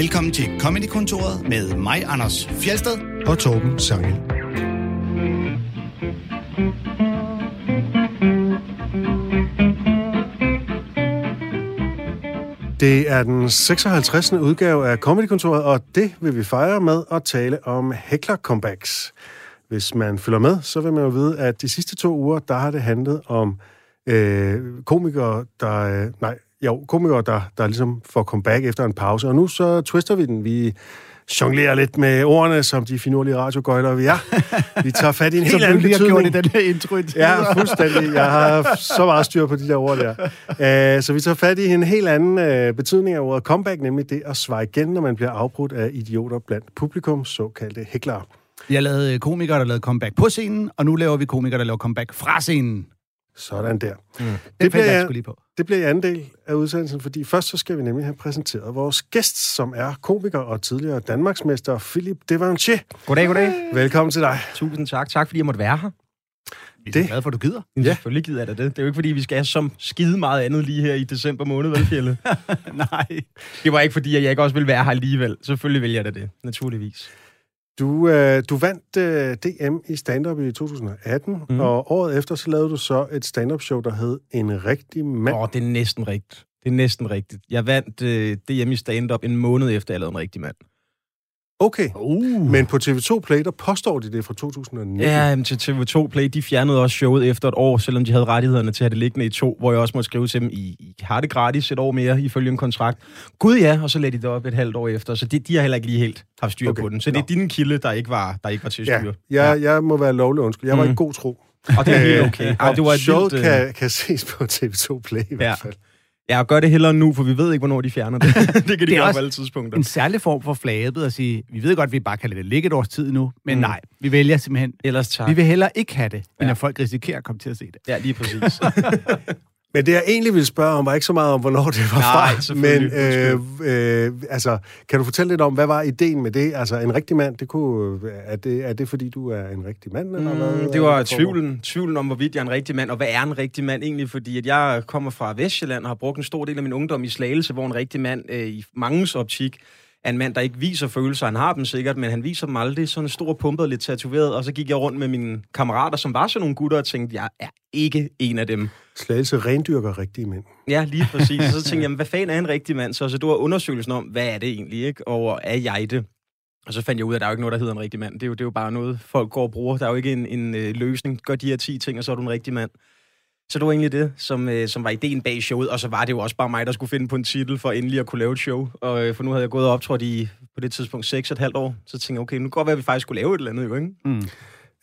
Velkommen til Comedy-kontoret med mig, Anders Fjelsted. og Torben Sangel. Det er den 56. udgave af Comedy-kontoret, og det vil vi fejre med at tale om heckler-comebacks. Hvis man følger med, så vil man jo vide, at de sidste to uger, der har det handlet om øh, komikere, der... Øh, nej, jo, komikere, der, der ligesom får comeback efter en pause. Og nu så twister vi den. Vi jonglerer lidt med ordene, som de finurlige radiogøjler vi er. Vi tager fat i en helt Som du anden lige har gjort i betydning. den her intro. Ja, fuldstændig. Jeg har så meget styr på de der ord der. Uh, så vi tager fat i en helt anden uh, betydning af ordet comeback, nemlig det at svare igen, når man bliver afbrudt af idioter blandt publikum, såkaldte hæklere. Har lavet øh, komikere, der lavede comeback på scenen, og nu laver vi komikere, der laver comeback fra scenen. Sådan der. Det, Det det bliver jeg lige på. Det bliver i anden del af udsendelsen, fordi først så skal vi nemlig have præsenteret vores gæst, som er komiker og tidligere Danmarksmester Philip Devanché. Goddag, goddag. Velkommen til dig. Tusind tak. Tak, fordi jeg måtte være her. Vi er det- glade for, at du gider. Ja. Selvfølgelig gider jeg da det. Det er jo ikke, fordi vi skal have som skide meget andet lige her i december måned, vel, Fjelle? Nej. Det var ikke, fordi at jeg ikke også ville være her alligevel. Selvfølgelig vil jeg da det, naturligvis. Du, øh, du vandt øh, DM i stand-up i 2018, mm. Og året efter så lavede du så et stand-up show, der hed En rigtig mand. Åh, det er næsten rigtigt. Det er næsten rigtigt. Jeg vandt øh, DM i stand-up en måned efter, jeg lavede en rigtig mand. Okay, Uh. men på TV2 Play, der påstår de det fra 2019. Ja, jamen, til TV2 Play, de fjernede også showet efter et år, selvom de havde rettighederne til at have det liggende i to, hvor jeg også måtte skrive til dem, I, I har det gratis et år mere, ifølge en kontrakt. Gud ja, og så lagde de det op et halvt år efter, så de, de har heller ikke lige helt haft styr Okay. på den. Så det er din kilde, der ikke var, der ikke var til Ja, styr. jeg, jeg må være lovlig undskyld. Jeg var Mm. i god tro. Og det er helt okay. Ej, det var et showet vildt, øh, kan, kan ses på TV2 Play i hvert fald. Ja, og gør det hellere nu, for vi ved ikke, hvornår de fjerner det. det kan de Det er gøre også på alle tidspunkter. En særlig form for flabet at sige, vi ved godt, at vi bare kan lade det ligge et års tid nu, men Mm. nej, vi vælger simpelthen, Ellers tak. vi vil hellere ikke have det, end Ja. at folk risikerer at komme til at se det. Ja, lige præcis. Men det, jeg egentlig ville spørge om, var ikke så meget om, hvornår det var Nej, fra. Men øh, øh, altså, kan du fortælle lidt om, hvad var ideen med det? Altså, en rigtig mand, det kunne, er, det, er det fordi, du er en rigtig mand? Eller hvad? Mm, det var tvivlen, tvivlen om, hvorvidt jeg er en rigtig mand, og hvad er en rigtig mand egentlig? Fordi at jeg kommer fra Vestjylland og har brugt en stor del af min ungdom i Slagelse, hvor en rigtig mand øh, i mangens optik er en mand, der ikke viser følelser. Han har dem sikkert, men han viser dem aldrig. Sådan en stor pumpet, lidt tatoveret. Og så gik jeg rundt med mine kammerater, som var sådan nogle gutter, og tænkte, jeg er ikke en af dem. Slagelse rendyrker rigtige mænd. Ja, lige præcis. Og så tænkte jeg, hvad fanden er en rigtig mand? Så, så det var undersøgelsen om, hvad er det egentlig, ikke? Og er jeg det? Og så fandt jeg ud af, at der er jo ikke noget, der hedder en rigtig mand. Det er jo, det er jo bare noget, folk går og bruger. Der er jo ikke en, en øh, løsning. Gør de her 10 ting, og så er du en rigtig mand. Så det var egentlig det, som, øh, som var ideen bag showet. Og så var det jo også bare mig, der skulle finde på en titel for endelig at kunne lave et show. Og, øh, for nu havde jeg gået og optrådt i, på det tidspunkt, 6 et halvt år. Så tænkte jeg, okay, nu kan det godt være, at vi faktisk skulle lave et eller andet, jo, ikke? Mm.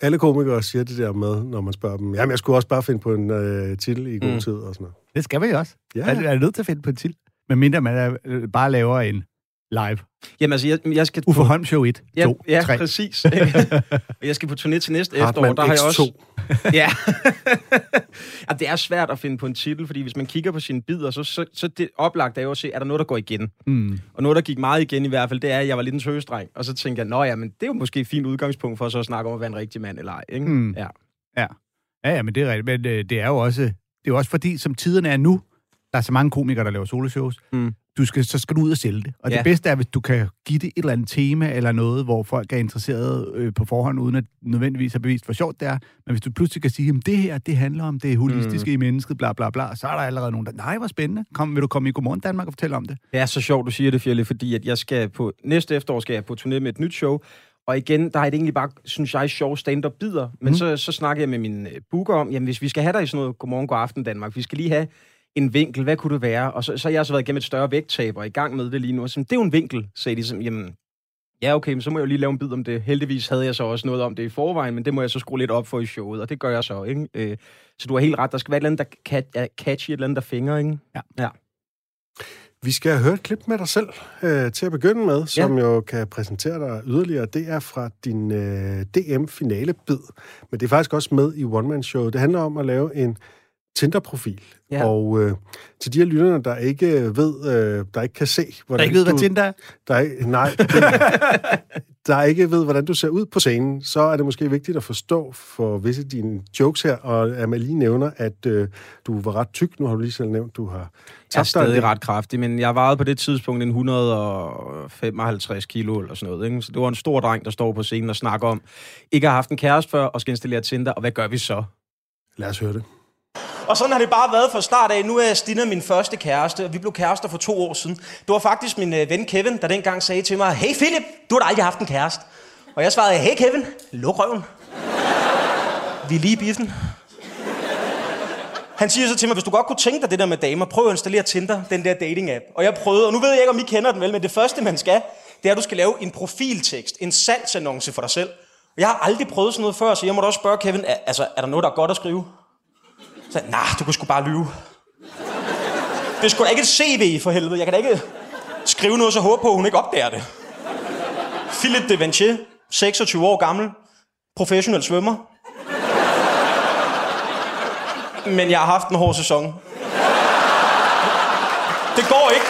Alle komikere siger det der med, når man spørger dem, jamen, jeg skulle også bare finde på en øh, titel i god Mm. tid og sådan noget. Det skal man jo også. Ja. Er, er nødt til at finde på en til. Men mindre man er, øh, bare laver en live. Jamen altså, jeg, jeg skal... Uffe Holm Show 1, Ja, 2, ja 3. præcis. Og jeg skal på turné til næste Hartmann efterår. Der har jeg X2. også... Ja. ja, det er svært at finde på en titel, fordi hvis man kigger på sine bidder, så, så, så det oplagt er jo at se, er der noget, der går igen? Mm. Og noget, der gik meget igen i hvert fald, det er, at jeg var lidt en tøsdreng. Og så tænkte jeg, nå ja, men det er jo måske et fint udgangspunkt for så at snakke om at være en rigtig mand eller ej, ikke? Mm. Ja. Ja, ja, men det er rigtigt. Men øh, det er jo også, det er jo også fordi, som tiderne er nu, der er så mange komikere, der laver soloshows. Mm. Du skal, så skal du ud og sælge det. Og Ja. det bedste er, hvis du kan give det et eller andet tema, eller noget, hvor folk er interesseret øh, på forhånd, uden at nødvendigvis have bevist, hvor sjovt det er. Men hvis du pludselig kan sige, at det her, det handler om det holistiske mm. i mennesket, bla bla bla, så er der allerede nogen, der, nej, hvor spændende. Kom, vil du komme i Godmorgen Danmark og fortælle om det? Det er så sjovt, du siger det, Fjelle, fordi at jeg skal på næste efterår skal jeg på turné med et nyt show. Og igen, der er det egentlig bare, synes jeg, sjov stand-up bider. Men Mm. så, så snakker jeg med min øh, booker om, jamen hvis vi skal have dig i sådan noget Godmorgen, God Aften Danmark, vi skal lige have en vinkel, hvad kunne det være? Og så, så har jeg så været igennem et større vægttab og i gang med det lige nu. Og så, det er jo en vinkel, sagde de. Så, jamen, ja, okay, men så må jeg jo lige lave en bid om det. Heldigvis havde jeg så også noget om det i forvejen, men det må jeg så skrue lidt op for i showet, og det gør jeg så, ikke? Øh, så du har helt ret, der skal være et eller andet, der er catchy, et eller andet, der fænger, ikke? Ja. ja. Vi skal høre et klip med dig selv øh, til at begynde med, som ja. jo kan præsentere dig yderligere. Det er fra din øh, DM-finale-bid, men det er faktisk også med i One Man Show. Det handler om at lave en Tinder-profil. Ja. Og øh, til de her lytterne, der ikke ved, øh, der ikke kan se, hvordan Der ikke ved, hvad du, Tinder er. der er, nej, det, der ikke ved, hvordan du ser ud på scenen, så er det måske vigtigt at forstå for visse dine jokes her, og at man lige nævner, at øh, du var ret tyk. Nu har du lige selv nævnt, du har Jeg er tabt dig. stadig ret kraftig, men jeg vejede på det tidspunkt en 155 kilo eller sådan noget. Ikke? Så det var en stor dreng, der står på scenen og snakker om, ikke har haft en kæreste før og skal installere Tinder, og hvad gør vi så? Lad os høre det. Og sådan har det bare været fra start af. Nu er Stina min første kæreste, og vi blev kærester for to år siden. Det var faktisk min øh, ven Kevin, der dengang sagde til mig, Hey Philip, du har da aldrig haft en kæreste. Og jeg svarede, Hey Kevin, luk røven. Vi er lige i biffen. Han siger så til mig, hvis du godt kunne tænke dig det der med damer, prøv at installere Tinder, den der dating-app. Og jeg prøvede, og nu ved jeg ikke, om I kender den vel, men det første, man skal, det er, at du skal lave en profiltekst, en salgsannonce for dig selv. Og jeg har aldrig prøvet sådan noget før, så jeg må da også spørge Kevin, altså, er der noget, der er godt at skrive? Så nej, nah, du kunne sgu bare lyve. Det er sgu da ikke et CV for helvede. Jeg kan da ikke skrive noget, så håbe på, at hun ikke opdager det. Philip de Ventier, 26 år gammel, professionel svømmer. Men jeg har haft en hård sæson. Det går ikke.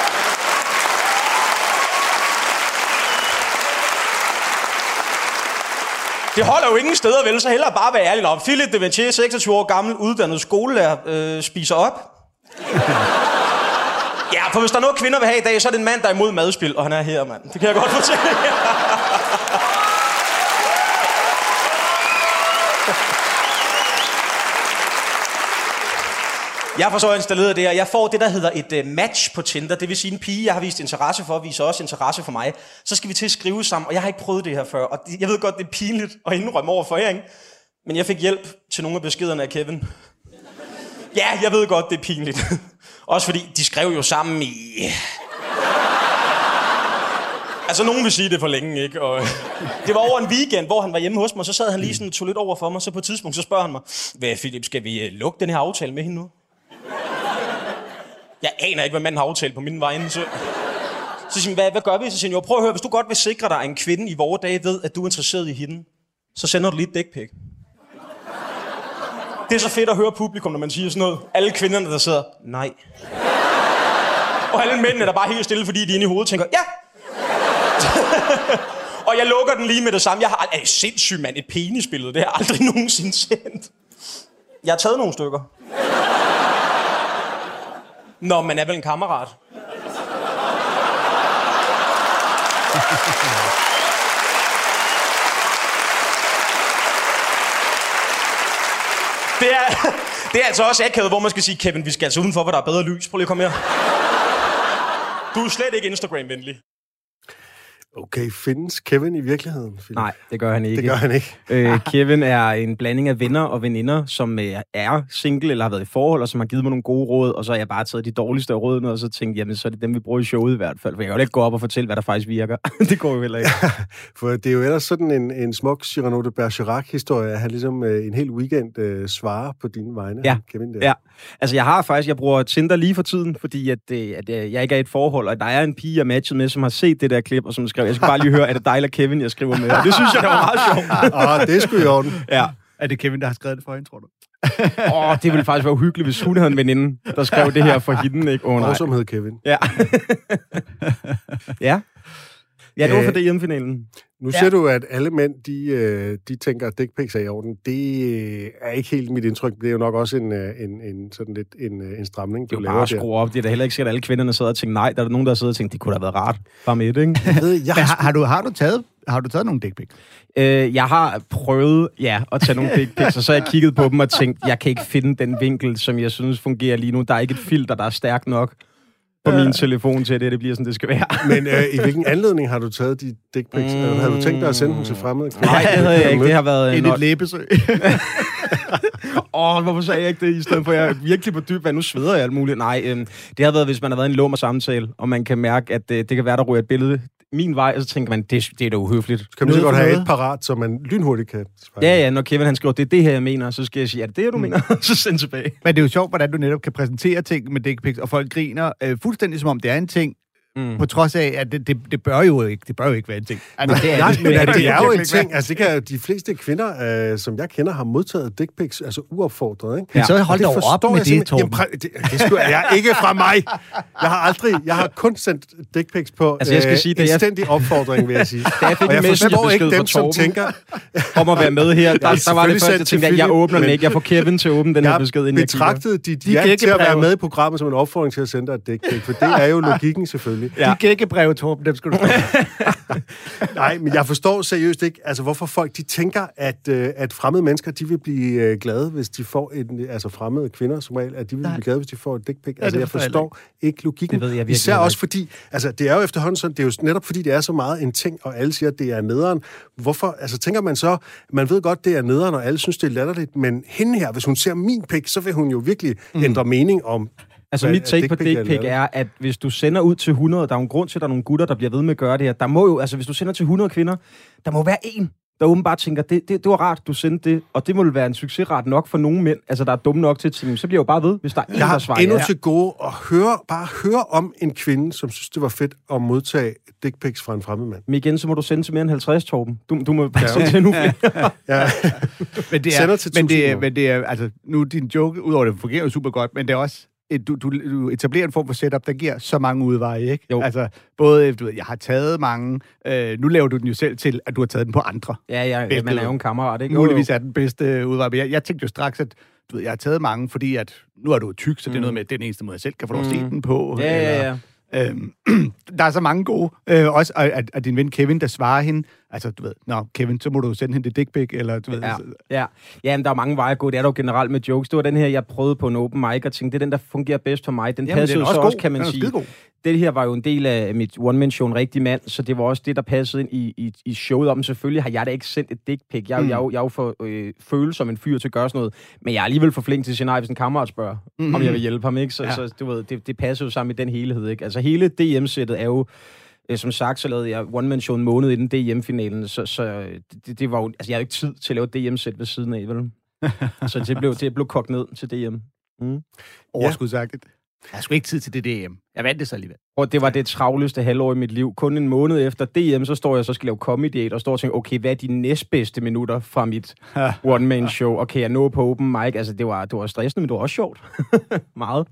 Det holder jo ingen steder vel, så hellere bare være ærlig. Nå, Philip de Vinci, 26 år gammel, uddannet skolelærer, øh, spiser op. ja, for hvis der er noget, kvinder vil have i dag, så er det en mand, der er imod madspil, og han er her, mand. Det kan jeg godt fortælle jer. Jeg får så installeret det, og jeg får det, der hedder et øh, match på Tinder. Det vil sige, en pige, jeg har vist interesse for, viser også interesse for mig. Så skal vi til at skrive sammen, og jeg har ikke prøvet det her før. Og jeg ved godt, det er pinligt at indrømme over for jer, ikke? Men jeg fik hjælp til nogle af beskederne af Kevin. Ja, jeg ved godt, det er pinligt. Også fordi, de skrev jo sammen i... Altså, nogen vil sige det for længe, ikke? Og det var over en weekend, hvor han var hjemme hos mig, så sad han lige sådan tog lidt over for mig, så på et tidspunkt, så spørger han mig, hvad Philip, skal vi øh, lukke den her aftale med hende nu? Jeg aner ikke, hvad manden har aftalt på min vegne, så... Så siger hvad, hvad gør vi? Så siger jo, prøv at høre, hvis du godt vil sikre dig, at en kvinde i vore dage ved, at du er interesseret i hende, så sender du lige et dick pic. Det er så fedt at høre publikum, når man siger sådan noget. Alle kvinderne, der sidder, nej. Og alle mændene, der bare er helt stille, fordi de inde i hovedet tænker, ja. og jeg lukker den lige med det samme. Jeg har aldrig... Sindssygt, mand. Et penisbillede, det har jeg aldrig nogensinde sendt. Jeg har taget nogle stykker. Nå, man er vel en kammerat. Det er, det er altså også akavet, hvor man skal sige, Kevin, vi skal altså udenfor, hvor der er bedre lys. Prøv lige at komme her. Du er slet ikke Instagram-venlig. Okay, findes Kevin i virkeligheden? Philip? Nej, det gør han ikke. Det gør han ikke. øh, Kevin er en blanding af venner og veninder, som øh, er single eller har været i forhold, og som har givet mig nogle gode råd, og så har jeg bare taget de dårligste af rådene, og så tænkt, jamen, så er det dem, vi bruger i showet i hvert fald. For jeg kan jo ikke gå op og fortælle, hvad der faktisk virker. det går jo heller ikke. For det er jo ellers sådan en, en smuk Cyrano de Bergerac-historie, at han ligesom øh, en hel weekend øh, svarer på dine vegne, Ja. Kevin. Der. Ja, altså jeg har faktisk, jeg bruger Tinder lige for tiden, fordi at, øh, at øh, jeg ikke er i et forhold, og der er en pige, jeg matchet med, som har set det der klip, og som skrev, jeg skal bare lige høre, er det dig eller Kevin, jeg skriver med? Og det synes jeg, der var meget sjovt. Ah, det er i orden. Ja. Er det Kevin, der har skrevet det for hende, tror du? Åh, det ville faktisk være uhyggeligt, hvis hun havde en veninde, der skrev det her for hende, ikke? Åh, oh, nej. Morsomhed, Kevin. Ja. ja. Ja, det var for Øh, det hjemmefinalen. Nu siger du, at alle mænd, de, øh, de tænker, at dick pics er i orden. Det øh, er ikke helt mit indtryk. Det er jo nok også en, øh, en, en, sådan lidt en, en stramning, Det er du jo laver bare at skrue op. Det er da heller ikke sikkert, at alle kvinderne sidder og tænker, nej, der er nogen, der sidder og tænker, det kunne da have været rart. Bare med det, ikke? Jeg ved, jeg har, har, du, har, du taget, har du taget nogle dick pics? Øh, jeg har prøvet, ja, at tage nogle dick pics, og så har jeg kigget på dem og tænkt, jeg kan ikke finde den vinkel, som jeg synes fungerer lige nu. Der er ikke et filter, der er stærkt nok på min telefon til, at det, det bliver sådan, det skal være. men øh, i hvilken anledning har du taget de dick pics? Mm. Har du tænkt dig at sende dem til fremmede? kvinder? Nej, det havde jeg ikke. Det har været... Nå, et læbesøg. Åh, hvorfor sagde jeg ikke det, i stedet for, at jeg er virkelig på dyb vand. Nu sveder jeg alt muligt. Nej, øhm, det har været, hvis man har været i en lummer samtale, og man kan mærke, at øh, det kan være, der ryger et billede min vej, og så tænker man, det, det er da uhøfligt. Kan man så godt have noget? et parat, så man lynhurtigt kan svare? Ja, ja, når Kevin han skriver, det er det her, jeg mener, så skal jeg sige, er det det, du mener? så send tilbage. Men det er jo sjovt, hvordan du netop kan præsentere ting med dick pics, og folk griner øh, fuldstændig som om det er en ting, Mm. På trods af, at det, det, det, bør jo ikke, det bør jo ikke være en ting. Altså, det er, Nej, men det, det er jo en ting. Altså, det kan, de fleste kvinder, øh, som jeg kender, har modtaget dick pics, altså uopfordret. Ikke? Ja. Så hold dog op med det, Torben. Jamen, præ- det, det skulle jeg ikke fra mig. Jeg har aldrig, jeg har kun sendt dick pics på Altså, jeg skal øh, sige, da jeg- instændig opfordring, vil jeg sige. Da jeg fik Og jeg en forstår ikke dem, som tænker, om at være med her. Der, der var det første, jeg tænkte, at jeg åbner den ikke. Jeg får Kevin til at åbne den her besked, inden jeg betragtede dit De ja til at være med i programmet som en opfordring til at sende dig et dick pic, for det er jo logikken selvfølgelig. Ja. De gækkebreve, Torben, dem skal du Nej, men jeg forstår seriøst ikke, altså hvorfor folk de tænker, at, øh, at fremmede mennesker, de vil blive øh, glade, hvis de får en, altså fremmede kvinder som regel, at de vil Nej. blive glade, hvis de får et dick pic. Ja, Altså det jeg forstår jeg ikke logikken. Det ved jeg virkelig Især også ikke. fordi, altså det er jo efterhånden sådan, det er jo netop fordi, det er så meget en ting, og alle siger, at det er nederen. Hvorfor, altså tænker man så, man ved godt, det er nederen, og alle synes, det er latterligt, men hende her, hvis hun ser min pik, så vil hun jo virkelig Mm. ændre mening om, Altså Hvad mit take på dick pic dick pic eller er, at hvis du sender ud til 100, der er en grund til, at der er nogle gutter, der bliver ved med at gøre det her. Der må jo, altså hvis du sender til 100 kvinder, der må være en, der åbenbart tænker, det, det, det var rart, du sendte det, og det må vel være en succesret nok for nogle mænd, altså der er dumme nok til at tænke, så bliver jeg jo bare ved, hvis der er en, Jeg der har svarer endnu ja. til gode at høre, bare høre om en kvinde, som synes, det var fedt at modtage dick pics fra en fremmed mand. Men igen, så må du sende til mere end 50, Torben. Du, du må bare sende til nu. Ja. Men det Sender er, til men det, er, men det er, altså, nu din joke, udover at det fungerer jo super godt, men det er også, du, du, du etablerer en form for setup, der giver så mange udveje, ikke? Jo. Altså, både, du ved, jeg har taget mange, øh, nu laver du den jo selv til, at du har taget den på andre. ja, ja, ja, man er jo en kammerat, ikke? Muligvis er den bedste øh, udvej, men jeg, jeg tænkte jo straks, at du ved, jeg har taget mange, fordi at nu er du tyk, så det er noget med, at den eneste måde, jeg selv kan få lov at se Mm. den på. Ja, ja, eller- ja. Øhm, der er så mange gode. Øh, også at, at din ven Kevin, der svarer hende, altså du ved, nå Kevin, så må du sende hende det dick pic, eller du ved, Ja, ja. ja men der er mange veje at gå. Det er jo generelt med jokes. Det var den her, jeg prøvede på en open mic, og tænkte, det er den, der fungerer bedst for mig. Den Jamen, passede den er så også også, kan man Den sige. Det her var jo en del af mit one-man-show, en rigtig mand, så det var også det, der passede ind i, i, i showet om. Selvfølgelig har jeg da ikke sendt et dick pic. Jeg, mm. jeg, jo- jeg er jo for øh, følsom en fyr til at gøre sådan noget, men jeg er alligevel for flink til at sige nej, hvis en kammerat spørger, mm-hmm. om jeg vil hjælpe ham, ikke? Så, Ja. så du ved, det, det passer jo sammen i den helhed, ikke? Altså hele DM-sættet er jo som sagt, så lavede jeg one-man-show en måned inden DM-finalen, så, så øh, det, det var jo... Altså, jeg havde ikke tid til at lave DM-sæt ved siden af, vel? så det blev, det blev kogt ned til DM. Mm. overskudsagtigt. Jeg har sgu ikke tid til det DM. Jeg vandt det så alligevel. Og det var det travleste halvår i mit liv. Kun en måned efter DM, så står jeg så skal lave comedy og står og tænker, okay, hvad er de næstbedste minutter fra mit one-man-show? Og kan jeg nå på open mic? Altså, det var, det var stressende, men det var også sjovt. Meget.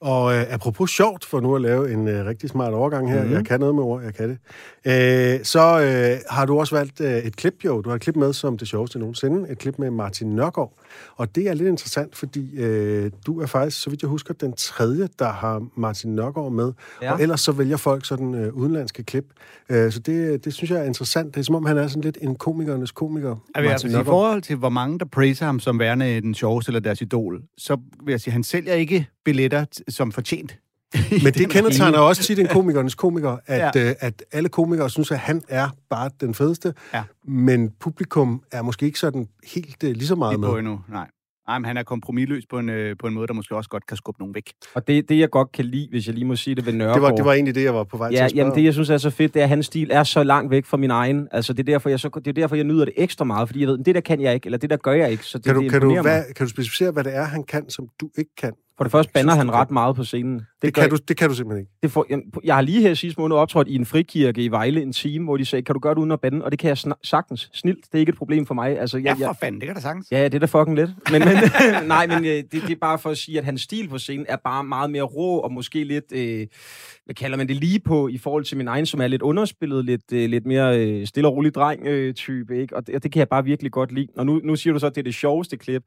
Og øh, apropos sjovt, for nu at lave en øh, rigtig smart overgang her, mm-hmm. jeg kan noget med ord, jeg kan det, øh, så øh, har du også valgt øh, et klip, jo. Du har et klip med som det sjoveste nogensinde, et klip med Martin Nørgaard. Og det er lidt interessant, fordi øh, du er faktisk, så vidt jeg husker, den tredje, der har Martin Nørgaard med. Ja. Og ellers så vælger folk sådan øh, udenlandske klip. Øh, så det, det synes jeg er interessant. Det er som om, han er sådan lidt en komikernes komiker, Altså, altså, I forhold til, hvor mange der praiser ham som værende den sjoveste eller deres idol, så vil jeg sige, han sælger ikke billetter som fortjent. Men det kendetegner også tit en komikernes komiker, at, Ja. øh, at alle komikere synes, at han er bare den fedeste, Ja. men publikum er måske ikke sådan helt øh, lige så meget Lige på med. endnu, nej. Nej, men han er kompromisløs på en, øh, på en måde, der måske også godt kan skubbe nogen væk. Og det, det, jeg godt kan lide, hvis jeg lige må sige det ved Nørgaard... Det var, det var egentlig det, jeg var på vej til Ja, at spørge jamen det, jeg synes er så fedt, det er, at hans stil er så langt væk fra min egen. Altså, det er derfor, jeg, så, det er derfor, jeg nyder det ekstra meget, fordi jeg ved, det der kan jeg ikke, eller det der gør jeg ikke. Så det, Kan du, det kan, du, mig. hvad, kan du specificere, hvad det er, han kan, som du ikke kan? For det første banner synes, han ret meget på scenen. Det, Det, gør, kan du, det kan du simpelthen ikke. det får, jeg, jeg har lige her sidste måned optrådt i en frikirke i Vejle en time, hvor de sagde, kan du gøre det uden at bande? Og det kan jeg sna- sagtens. Snilt, det er ikke et problem for mig. Altså, Ja, jeg, for jeg, fanden, det kan da sagtens. Ja, ja, det er da fucking lidt. Men, men, nej, men øh, det, det er bare for at sige, at hans stil på scenen er bare meget mere rå, og måske lidt, øh, hvad kalder man det, lige på, i forhold til min egen, som er lidt underspillet, lidt, øh, lidt mere øh, stille og rolig dreng-type, ikke? Og det, og det kan jeg bare virkelig godt lide. Og nu, nu siger du så, at det er det sjoveste klip.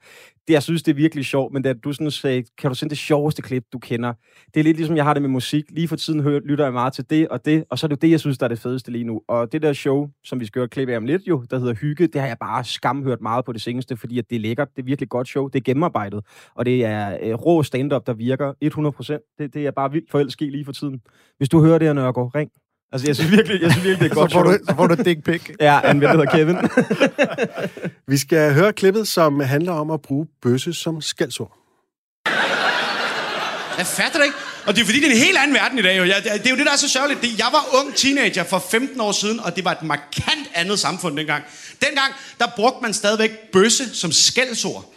Det, jeg synes, det er virkelig sjovt, men da du sådan sagde, kan du sende det sjoveste klip, du kender? Det er lidt ligesom, jeg har det med musik. Lige for tiden hører, lytter jeg meget til det og det, og så er det jo det, jeg synes, der er det fedeste lige nu. Og det der show, som vi skal høre et klip af om lidt jo, der hedder Hygge, det har jeg bare skamhørt meget på det seneste, fordi at det er lækkert, det er virkelig godt show, det er gennemarbejdet, og det er øh, rå stand-up, der virker 100%. Det, det er bare vildt forelsket lige for tiden. Hvis du hører det her, Nørgaard, ring. Altså, jeg synes virkelig, jeg synes virkelig det er godt så, får du, så får du et dick pic. Ja, han hedder Kevin. Vi skal høre klippet, som handler om at bruge bøsse som skældsord. Jeg fatter det ikke. Og det er fordi, det er en helt anden verden i dag. Jo. Jeg, det, det er jo det, der er så sørgeligt. Det, jeg var ung teenager for 15 år siden, og det var et markant andet samfund dengang. Dengang, der brugte man stadigvæk bøsse som skældsord.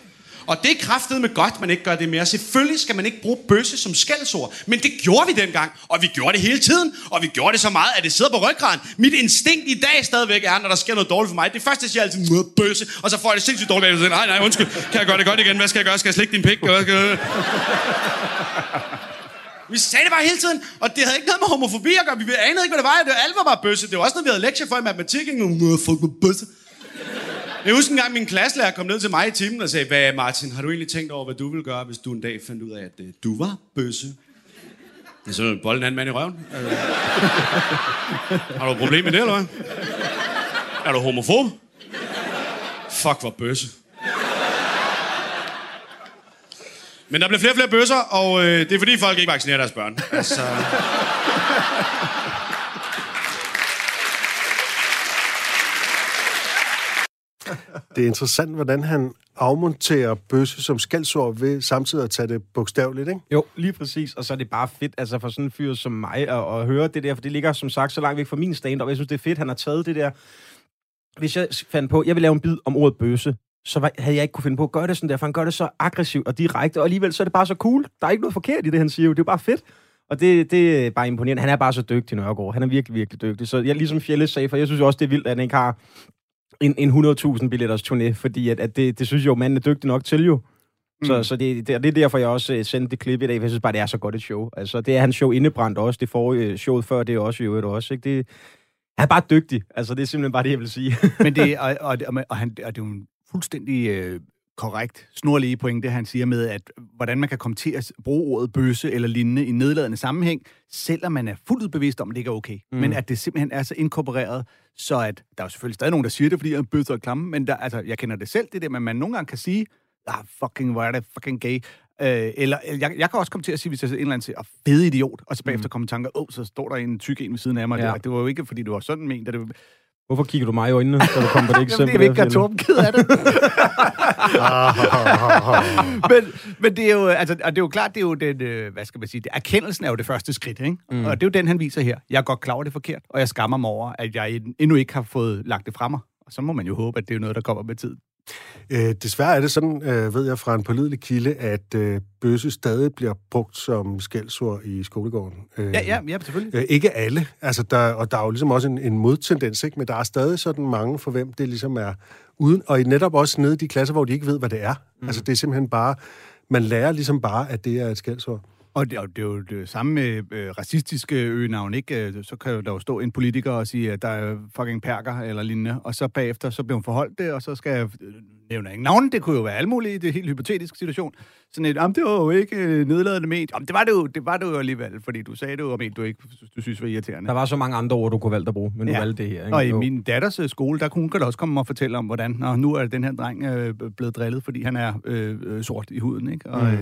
Og det er kraftet med godt, man ikke gør det mere. Selvfølgelig skal man ikke bruge bøsse som skældsord. Men det gjorde vi dengang, og vi gjorde det hele tiden. Og vi gjorde det så meget, at det sidder på ryggraden. Mit instinkt i dag stadigvæk er, når der sker noget dårligt for mig. Det første, jeg siger altid, "Må, bøsse. Og så får jeg det sindssygt dårligt. Og siger, nej, nej, undskyld. Kan jeg gøre det godt igen? Hvad skal jeg gøre? Skal jeg slikke din pik? Hvad skal jeg... Vi sagde det bare hele tiden, og det havde ikke noget med homofobi at gøre. Vi anede ikke, hvad det var. Det var alt var bare bøsse. Det var også noget, vi havde lektier for i matematik. Ikke? Fuck med bøsse. Jeg husker en gang, min klasselærer kom ned til mig i timen og sagde, hvad Martin, har du egentlig tænkt over, hvad du ville gøre, hvis du en dag fandt ud af, at øh, du var bøsse? Jeg så bolde en anden mand i røven. Øh. har du et problem med det, eller hvad? Er du homofob? Fuck, hvor bøsse. Men der bliver flere og flere bøsser, og øh, det er fordi folk ikke vaccinerer deres børn. Altså... Det er interessant, hvordan han afmonterer bøsse som skældsord ved samtidig at tage det bogstaveligt, ikke? Jo, lige præcis. Og så er det bare fedt, altså for sådan en fyr som mig, at, at høre det der, for det ligger som sagt så langt væk fra min stand-up. Jeg synes, det er fedt, han har taget det der. Hvis jeg fandt på, jeg vil lave en bid om ordet bøsse, så var, havde jeg ikke kunne finde på at gøre det sådan der, for han gør det så aggressivt og direkte, og alligevel så er det bare så cool. Der er ikke noget forkert i det, han siger jo. Det er bare fedt. Og det, det er bare imponerende. Han er bare så dygtig, Nørgaard. Han er virkelig, virkelig dygtig. Så jeg, ligesom Fjelle sagde, for jeg synes også, det er vildt, at han ikke har en, en 100.000 billetters turné, fordi at, at det, det synes jeg jo, manden er dygtig nok til jo. Så, mm. så det, det, det er derfor, jeg også uh, sendte det klip i dag, for jeg synes bare, det er så godt et show. Altså, det er hans show indebrændt også, det forrige show før, det er også i øvrigt også, ikke? Det, han er bare dygtig. Altså, det er simpelthen bare det, jeg vil sige. Men det, og, og, og, og, han, og det er jo en fuldstændig øh, korrekt, snorlige pointe, han siger med, at hvordan man kan komme til at bruge ordet bøsse eller lignende i nedladende sammenhæng, selvom man er fuldt bevidst om, at det ikke er okay. Mm. Men at det simpelthen er så inkorporeret, så at der er jo selvfølgelig stadig nogen, der siger det, fordi er bøsser og klamme, men der, altså, jeg kender det selv, det der, men man nogle gange kan sige, ah, fucking, hvor er det fucking gay. Øh, eller jeg, jeg kan også komme til at sige, hvis jeg ser en eller anden til, at fede idiot, og så bagefter mm. komme i tanker, åh, oh, så står der en tyk en ved siden af mig. Ja. Det, det var jo ikke, fordi det var sådan ment, det Hvorfor kigger du mig i øjnene, da du kom på det eksempel? Jamen, det er ikke Torben ked af det. men, men det er jo, altså, og det er jo klart, det er jo den, øh, hvad skal man sige, det, erkendelsen er jo det første skridt, ikke? Mm. Og det er jo den, han viser her. Jeg er godt klar over, det er forkert, og jeg skammer mig over, at jeg endnu ikke har fået lagt det fra mig. Og så må man jo håbe, at det er noget, der kommer med tid. Øh, desværre er det sådan, øh, ved jeg fra en pålidelig kilde, at øh, bøsse stadig bliver brugt som skældsord i skolegården. Øh, ja, ja, ja, selvfølgelig. Øh, ikke alle, altså der, og der er jo ligesom også en, en modtendens, ikke? men der er stadig sådan mange, for hvem det ligesom er uden, og netop også nede i de klasser, hvor de ikke ved, hvad det er. Mm. Altså det er simpelthen bare, man lærer ligesom bare, at det er et skældsord. Og det, og det er jo det samme med øh, racistiske øgenavn, ikke? Øh, så kan der jo stå en politiker og sige, at der er fucking perker eller lignende, og så bagefter så bliver hun forholdt det, og så skal jeg øh, nævne ikke navn, det kunne jo være alt muligt, det er helt hypotetisk situation. Sådan et, jamen det var jo ikke øh, nedladende med. Jamen det var det, jo, det var det jo alligevel, fordi du sagde det jo om en, du ikke du synes var irriterende. Der var så mange andre ord, du kunne valgte at bruge, men ja. du valgte det her. Ikke? Og i min datters skole, der kunne hun også komme og fortælle om, hvordan, Nå, nu er den her dreng øh, blevet drillet, fordi han er øh, sort i huden, ikke? Og, mm.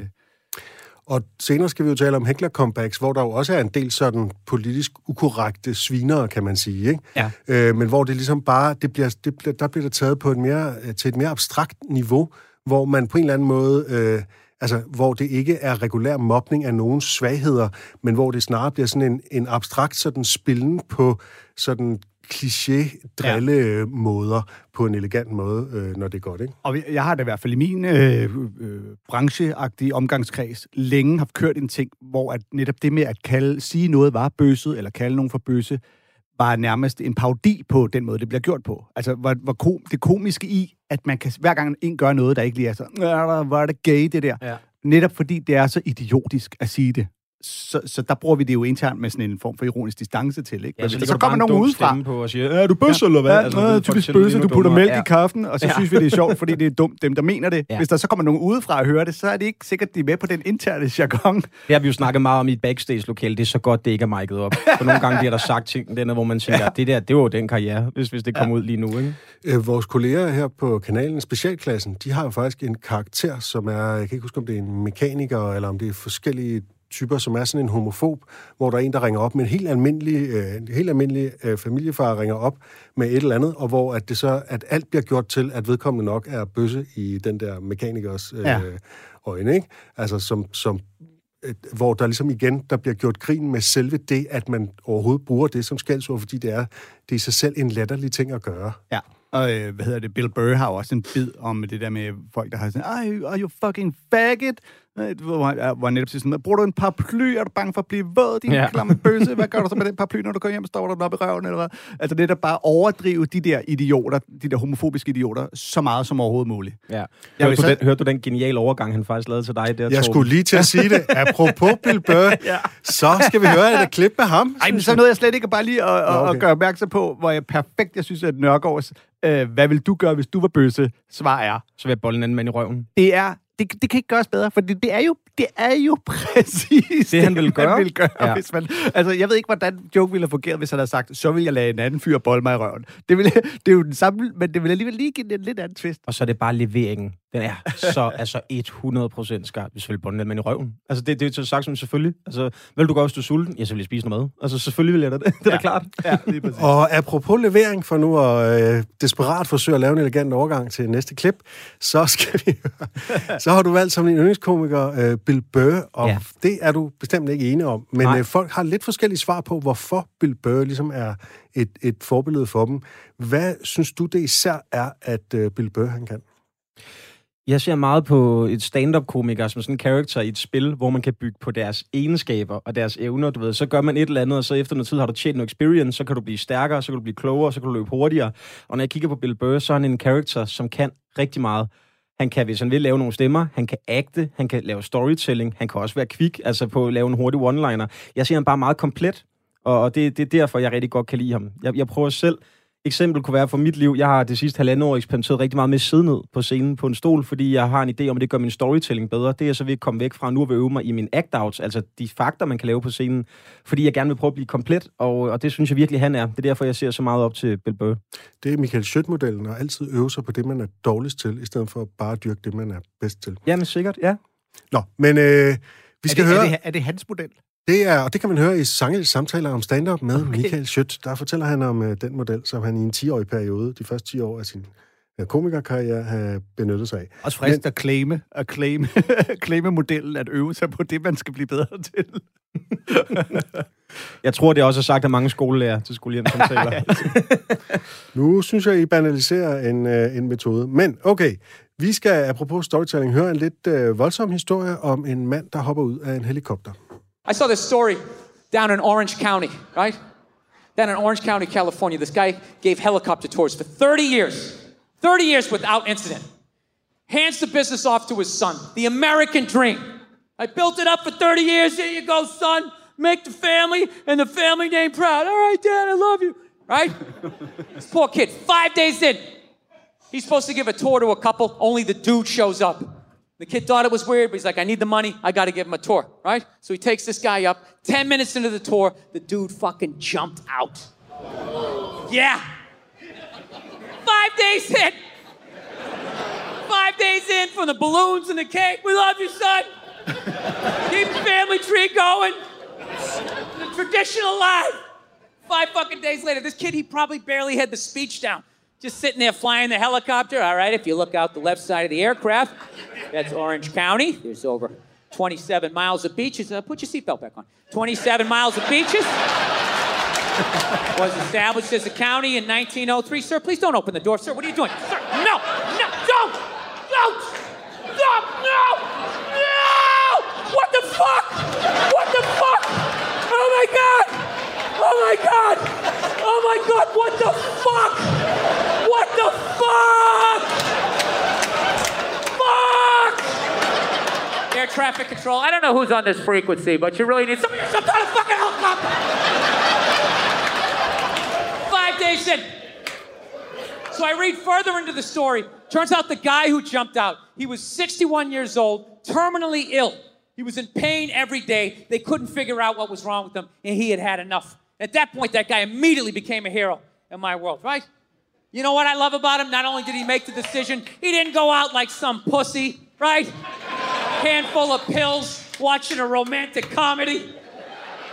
Øh, og senere skal vi jo tale om heckler-comebacks, hvor der jo også er en del sådan politisk ukorrekte svinere, kan man sige. Ikke? Ja. Øh, men hvor det ligesom bare, det bliver, det bliver, der bliver det taget på et mere, til et mere abstrakt niveau, hvor man på en eller anden måde... Øh, altså, hvor det ikke er regulær mobning af nogens svagheder, men hvor det snarere bliver sådan en, en abstrakt sådan spillen på sådan kliché-drille-måder ja. på en elegant måde, øh, når det er godt, ikke? Og jeg har da i hvert fald i min øh, øh, brancheagtige omgangskreds længe haft kørt en ting, hvor at netop det med at kalde, sige noget var bøsset, eller kalde nogen for bøsse, var nærmest en parodi på den måde, det bliver gjort på. Altså, hvor, hvor kom, det komiske i, at man kan hver gang en gør noget, der ikke lige er så, hvor er det gay, det der. Ja. Netop fordi det er så idiotisk at sige det så, så der bruger vi det jo internt med sådan en form for ironisk distance til, ikke? Ja, så, så kommer nogen udefra. På og siger, er du bøsse, ja, eller hvad? Ja, altså, typisk bøsse, du putter mælk ja. i kaffen, og så ja. synes vi, det er sjovt, fordi det er dumt, dem der mener det. Ja. Hvis der så kommer nogen udefra og hører det, så er det ikke sikkert, de er med på den interne jargon. Det har vi jo snakket meget om i et backstage-lokale. Det er så godt, det ikke er mic'et op. For nogle gange bliver der sagt ting, denne, hvor man tænker, ja. det der, det var jo den karriere, hvis, hvis det kom ja. ud lige nu, ikke? Øh, vores kolleger her på kanalen, Specialklassen, de har jo faktisk en karakter, som er, jeg kan ikke huske, om det er en mekaniker, eller om det er forskellige typer, som er sådan en homofob, hvor der er en, der ringer op med en helt almindelig, øh, en helt almindelig øh, familiefar ringer op med et eller andet, og hvor at det så, at alt bliver gjort til, at vedkommende nok er bøsse i den der mekanikers øh, ja. øjne, ikke? Altså som, som øh, hvor der ligesom igen, der bliver gjort grin med selve det, at man overhovedet bruger det som skældsord, fordi det er, det er i sig selv en latterlig ting at gøre. Ja. Og øh, hvad hedder det, Bill Burr har også en bid om det der med folk, der har sådan, Ej, are you fucking faggot? Øh, Hvor han netop sådan, bruger du en paraply? Er du bange for at blive våd, din Ja. ja. klamme bøsse? Hvad gør du så med den paraply, når du kommer hjem? Står der den op i røven, eller hvad? Altså det er bare overdrive de der idioter, de der homofobiske idioter, så meget som overhovedet muligt. Ja. Jeg Hørte, vil du så- den, hørte du den geniale overgang, han faktisk lavede til dig der, Jeg Torben? skulle lige til at sige det. Apropos Bill Burr, så skal vi høre et klip med ham. Ej, men så nåede jeg slet ikke bare lige at, okay. at gøre opmærksom på, hvor jeg perfekt, jeg synes, at Nørgaards, øh, hvad vil du gøre, hvis du var bøsse, svar er, Så vil jeg bolle en anden mand i røven. det er, det, det kan ikke gøres bedre, for det, det er jo, det er jo præcis Det, han ville gøre. Man ville gøre Ja. ja. hvis man, altså, jeg ved ikke, hvordan joke ville have fungeret, hvis han havde sagt, så vil jeg lade en anden fyr bolle mig i røven. Det, ville, det er jo den samme, men det vil alligevel lige give den en lidt anden twist. Og så er det bare leveringen. Den er så altså 100% skarp, hvis du vil bolle en anden mand i røven. Altså, det, det er jo sagt som selvfølgelig. Altså, hvad vil du gøre, hvis du er sulten? Ja, så vil jeg spise noget mad. Altså, selvfølgelig vil jeg da det. Det er da klart. Ja, lige præcis. Og apropos levering, for nu at øh, desperat forsøge at lave en elegant overgang til næste klip, så skal vi. Så har du valgt som din yndlingskomiker øh, Bill Burr, og Ja. det er du bestemt ikke enig om. Men Nej. øh, folk har lidt forskellige svar på, hvorfor Bill Burr ligesom er et, et forbillede for dem. Hvad synes du det især er, at øh, Bill Burr han kan? Jeg ser meget på et stand-up-komiker som sådan en karakter i et spil, hvor man kan bygge på deres egenskaber og deres evner, du ved. Så gør man et eller andet, og så efter noget tid har du tjent noget experience, så kan du blive stærkere, så kan du blive klogere, så kan du løbe hurtigere. Og når jeg kigger på Bill Burr, så er han en karakter, som kan rigtig meget. Han kan, hvis han vil, lave nogle stemmer. Han kan agte. Han kan lave storytelling. Han kan også være kvik, altså på at lave en hurtig one-liner. Jeg ser ham bare meget komplet, og og det, det er derfor, jeg rigtig godt kan lide ham. Jeg, jeg prøver selv eksempel kunne være for mit liv. Jeg har det sidste halvandet år eksperimenteret rigtig meget med at sidde ned på scenen på en stol, fordi jeg har en idé om, at det gør min storytelling bedre. Det er jeg så ved at komme væk fra nu og vil øve mig i min act-outs, altså de fakter, man kan lave på scenen, fordi jeg gerne vil prøve at blive komplet, og, og det synes jeg virkelig, han er. Det er derfor, jeg ser så meget op til Bill Burr. Det er Michael Schødt-modellen, og altid øve sig på det, man er dårligst til, i stedet for bare at dyrke det, man er bedst til. Jamen sikkert, ja. Nå, men øh, vi skal er, det, høre... er, det, er det hans model? Det er, og det kan man høre i Sange samtaler om stand-up med okay. Michael Schødt. Der fortæller han om uh, den model, som han i en 10-årig periode, de første 10 år af sin uh, komikerkarriere, har benyttet sig af. Også frist at claime, at claime, claime modellen, at øve sig på det, man skal blive bedre til. Jeg tror, det er også sagt af mange skolelærer til skolehjemsamtaler. Nu synes jeg, I banaliserer en, uh, en metode. Men okay, vi skal, apropos storytelling, høre en lidt uh, voldsom historie om en mand, der hopper ud af en helikopter. I saw this story down in Orange County, right? Down in Orange County, California, this guy gave helicopter tours for 30 years. 30 years without incident. Hands the business off to his son. The American dream. I built it up for 30 years. Here you go, son. Make the family and the family name proud. All right, Dad, I love you. Right? this poor kid, five days in, he's supposed to give a tour to a couple. Only the dude shows up. The kid thought it was weird, but he's like, I need the money. I got to give him a tour, right? So he takes this guy up. 10 minutes into the tour, the dude fucking jumped out. Yeah. Five days in. Five days in from the balloons and the cake. We love you, son. Keep the family tree going. The tradition alive. Five fucking days later, this kid, he probably barely had the speech down. Just sitting there flying the helicopter. All right, if you look out the left side of the aircraft, that's Orange County. There's over 27 miles of beaches. Uh, put your seatbelt back on. 27 miles of beaches. Was established as a county in 1903. Sir, please don't open the door. Sir, what are you doing? Sir, no, no, don't, don't, stop, no, no! What the fuck? What the fuck? Oh my god! Oh my god! Oh my god! What the fuck? Fuck? Fuck! Air traffic control. I don't know who's on this frequency, but you really need some, some kind of fucking helicopter. Five days in. So I read further into the story. Turns out the guy who jumped out, he was 61 years old, terminally ill. He was in pain every day. They couldn't figure out what was wrong with him, and he had had enough. At that point, that guy immediately became a hero in my world, right? You know what I love about him? Not only did he make the decision, he didn't go out like some pussy, right? Handful of pills, watching a romantic comedy,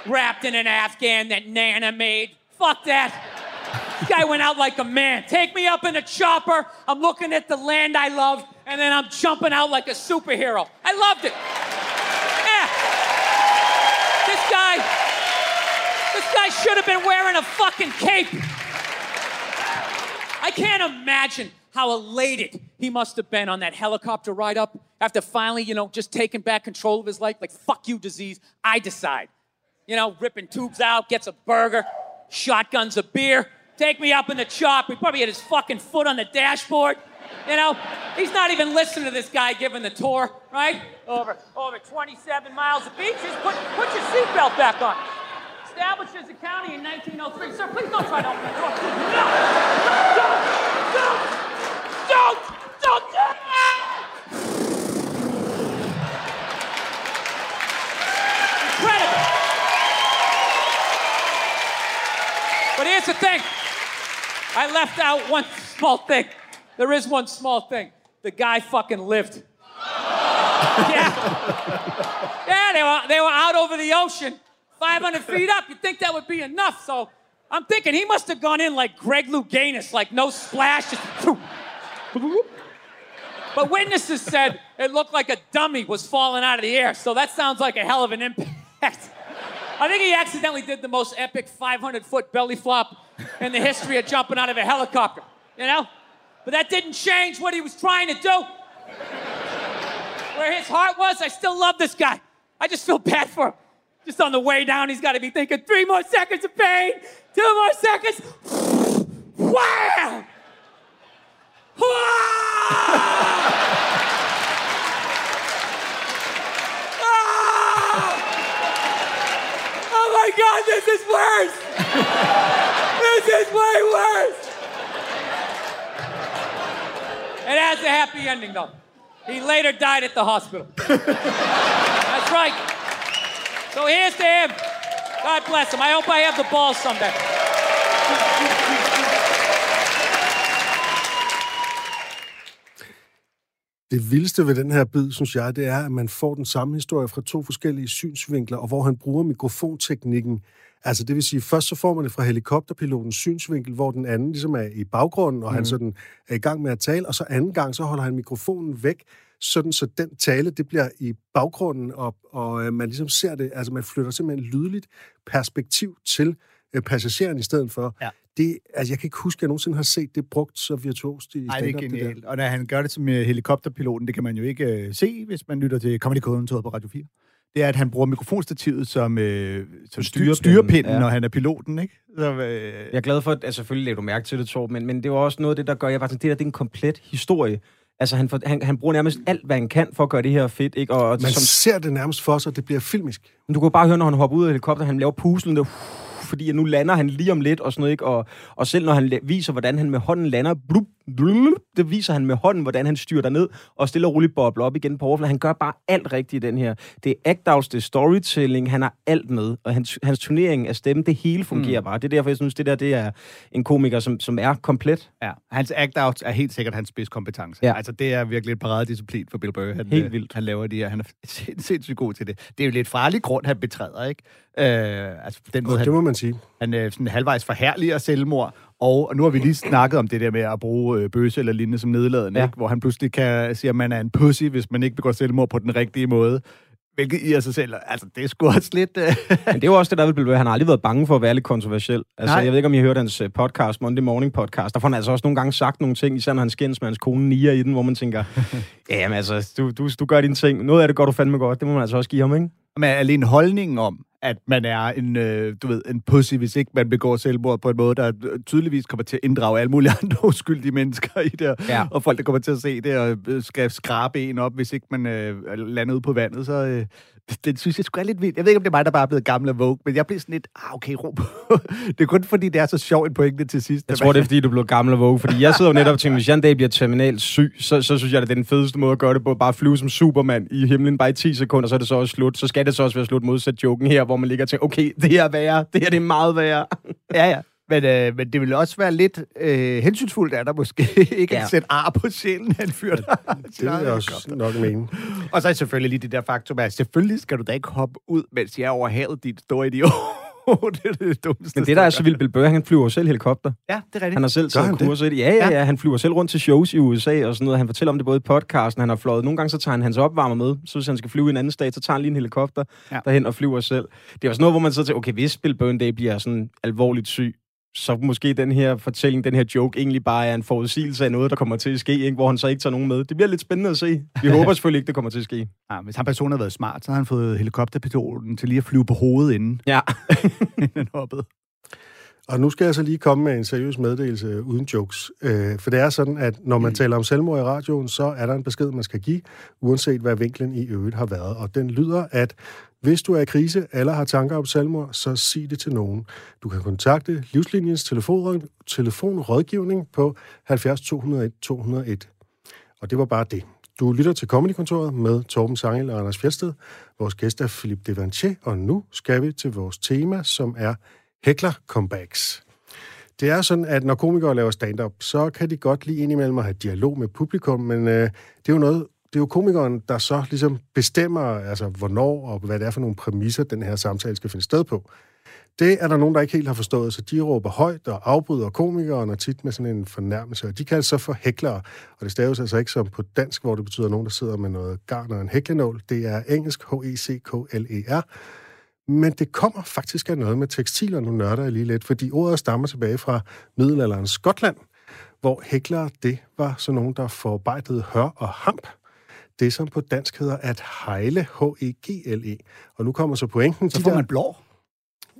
wrapped in an Afghan that Nana made. Fuck that. This guy went out like a man. Take me up in a chopper. I'm looking at the land I love, and then I'm jumping out like a superhero. I loved it. Yeah. This guy, this guy should have been wearing a fucking cape. Can't imagine how elated he must have been on that helicopter ride up after finally, you know, just taking back control of his life. Like, fuck you, disease. I decide. You know, ripping tubes out, gets a burger, shotguns a beer, take me up in the chop. He probably had his fucking foot on the dashboard. You know, he's not even listening to this guy giving the tour, right? Over over 27 miles of beaches. Put put your seatbelt back on. Established as a county in 1903. Sir, please don't try to open the door. No! Don't! Don't! Don't! Don't do it! Incredible! But here's the thing. I left out one small thing. There is one small thing. The guy fucking lived. yeah. Yeah, they were, they were out over the ocean, 500 feet up. You'd think that would be enough. So I'm thinking he must have gone in like Greg Louganis, like no splash. Just but witnesses said it looked like a dummy was falling out of the air. So that sounds like a hell of an impact. I think he accidentally did the most epic 500 foot belly flop in the history of jumping out of a helicopter, you know? But that didn't change what he was trying to do. Where his heart was, I still love this guy. I just feel bad for him. Just on the way down, he's got to be thinking three more seconds of pain, two more seconds. Wham! Ah! Oh my god, this is worse! this is way worse! It has a happy ending though. He later died at the hospital. That's right. So here's to him. God bless him. I hope I have the balls someday. Det vildeste ved den her bid, synes jeg, det er, at man får den samme historie fra to forskellige synsvinkler, og hvor han bruger mikrofonteknikken. Altså det vil sige, først så får man det fra helikopterpilotens synsvinkel, hvor den anden ligesom er i baggrunden, og mm. han sådan er i gang med at tale, og så anden gang, så holder han mikrofonen væk, sådan så den tale, det bliver i baggrunden, og, og øh, man ligesom ser det, altså man flytter simpelthen lydligt perspektiv til øh, passageren i stedet for. Ja. Det, altså jeg kan ikke huske, at jeg nogensinde har set det brugt så virtuost i Nej, det er stand-up, der. genialt. Og når han gør det som øh, helikopterpiloten, det kan man jo ikke øh, se, hvis man lytter til Comedy Kontoret på Radio 4. Det er, at han bruger mikrofonstativet som, øh, som Styrepinden, styrepinden, ja. når han er piloten, ikke? Så, øh, Jeg er glad for, at altså, selvfølgelig lagde du mærke til det, Torben, men, men det var også noget af det, der gør, jeg var sådan, det der det er en komplet historie. Altså, han, for, han, han bruger nærmest alt, hvad han kan for at gøre det her fedt, ikke? Og, og Man som, ser det nærmest for sig, det bliver filmisk. Men du kan bare høre, når han hopper ud af helikopteren, han laver puslen der, fordi nu lander han lige om lidt og sådan noget, ikke? Og, og selv når han viser, hvordan han med hånden lander, blup, det viser han med hånden, hvordan han styrer ned og stille og roligt bobler op igen på overfladen. Han gør bare alt rigtigt i den her. Det er act det er storytelling, han har alt med, og hans, hans turnering af stemme, det hele fungerer mm. bare. Det er derfor, jeg synes, det der det er en komiker, som, som er komplet. ja, hans act-out er helt sikkert hans spidskompetence. Ja. Ja. Altså, det er virkelig et paradedisciplin for Bill Burr. Han, Helt øh, vildt. Han laver de her. Han er sind- sindssygt god til det. Det er jo lidt farlig grund, han betræder, ikke? Øh, altså, på den måde, Og han, det må man sige. Han øh, sådan halvvejs forhærliger selvmord, og nu har vi lige snakket om det der med at bruge øh, bøse eller lignende som nedladende, Ja. ikke? hvor han pludselig kan sige, at man er en pussy, hvis man ikke begår selvmord på den rigtige måde. Hvilket i sig selv, altså det er sgu også lidt... Øh, Men det er jo også det, der vil blive. Han har aldrig været bange for at være lidt kontroversiel. Altså, Nej. jeg ved ikke, om I har hørt hans øh, podcast, Monday Morning Podcast. Der får han altså også nogle gange sagt nogle ting, især når han skændes med hans kone Nia i den, hvor man tænker, jamen altså, du, du, du gør dine ting. Noget af det gør du fandme godt. Det må man altså også give ham, ikke? Men alene holdningen om, at man er en, øh, du ved, en pussy, hvis ikke man begår selvmord på en måde, der øh, tydeligvis kommer til at inddrage alle mulige andre uskyldige mennesker i det, Ja. og folk, der kommer til at se det, og øh, skal skrabe en op, hvis ikke man øh, lander ud på vandet, så... Øh, det, det synes jeg sgu er lidt vildt. Jeg ved ikke, om det er mig, der bare er blevet gammel og woke, men jeg bliver sådan lidt, ah, okay, ro på. det er kun fordi, det er så sjovt en pointe til sidst. Jeg tror, det er, fordi du blev gammel og våge. Fordi jeg sidder jo netop og tænker, hvis jeg en dag bliver terminalt syg, så, så synes jeg, at det er den fedeste måde at gøre det på. Bare flyve som Superman i himlen bare i 10 sekunder, så er det så også slut. Så skal det så også være slut modsat joken her, hvor man ligger og tænker, okay, det her er værre. Det her det er meget værre. Ja, ja. Men, øh, men det vil også være lidt øh, hensynsfuldt af dig måske, ikke Ja. at sætte ar på sjælen af en fyr, der Det vil jeg også nok mene. Og så er selvfølgelig lige det der faktum, at selvfølgelig skal du da ikke hoppe ud, mens jeg er over havet, dit store idiot. det er det dummeste. Men det, der er så vildt, Bill Burr, han flyver selv helikopter. Ja, det er rigtigt. Han har selv han taget det? kurser i det. Ja, ja, ja. Han flyver selv rundt til shows i USA og sådan noget. Han fortæller om det både i podcasten, han har fløjet. Nogle gange så tager han hans opvarmer med. Så hvis han skal flyve i en anden stat, så tager han lige en helikopter Ja. ja. derhen og flyver selv. Det er også noget, hvor man så tænker, okay, hvis Bill Burr en dag bliver sådan alvorligt syg, så måske den her fortælling, den her joke, egentlig bare er en forudsigelse af noget, der kommer til at ske, ikke? hvor han så ikke tager nogen med. Det bliver lidt spændende at se. Vi håber selvfølgelig ikke, det kommer til at ske. Ja, hvis han person havde været smart, så havde han fået helikopterpiloten til lige at flyve på hovedet inden, Ja. inden han hoppede. Og nu skal jeg så lige komme med en seriøs meddelelse uden jokes. Øh, for det er sådan, at når man taler om selvmord i radioen, så er der en besked, man skal give, uanset hvad vinklen i øvrigt har været. Og den lyder, at hvis du er i krise eller har tanker om selvmord, så sig det til nogen. Du kan kontakte Livslinjens telefon, telefonrådgivning på 70 201 201. Og det var bare det. Du lytter til Comedykontoret med Torben Sangel og Anders Fjeldsted. Vores gæst er Philippe Devanché, og nu skal vi til vores tema, som er Heckler Comebacks. Det er sådan, at når komikere laver stand-up, så kan de godt lige indimellem at have dialog med publikum, men øh, det er jo noget, det er jo komikeren, der så ligesom bestemmer, altså hvornår og hvad det er for nogle præmisser, den her samtale skal finde sted på. Det er der nogen, der ikke helt har forstået, så de råber højt og afbryder komikeren og tit med sådan en fornærmelse. Og de kaldes så for hæklere, og det staves altså ikke som på dansk, hvor det betyder nogen, der sidder med noget garn og en hæklenål. Det er engelsk H-E-C-K-L-E-R. Men det kommer faktisk af noget med tekstiler, nu nørder jeg lige lidt, fordi ordet stammer tilbage fra middelalderens Skotland, hvor hæklere, det var sådan nogen, der forarbejdede hør og hamp. Det, som på dansk hedder at hejle, H-E-G-L-E. Og nu kommer så pointen. Så de får der- man blår.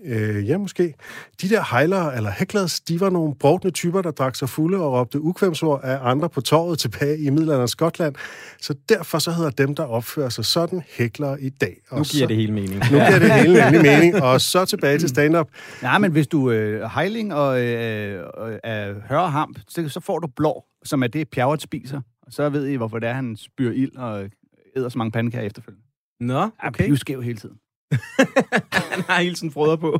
Øh, ja, måske. De der hejlere, eller hecklers, de var nogle brovtende typer, der drak sig fulde og råbte ukvemsord af andre på torvet tilbage i middelalderens Skotland. Så derfor så hedder dem, der opfører sig sådan, hæklere i dag. Og Nu så, giver det hele mening. Nu giver det hele nemlig mening. Og så tilbage til stand-up. Nej, men hvis du øh, hejling og øh, øh, er hør hamp, så, så får du blår, som er det, pjerret spiser. Og så ved I, hvorfor det er, han spyrer ild og æder så mange pandekager efterfølgende. Nå, Han okay. er skæv hele tiden. Han har hele tiden frøder på.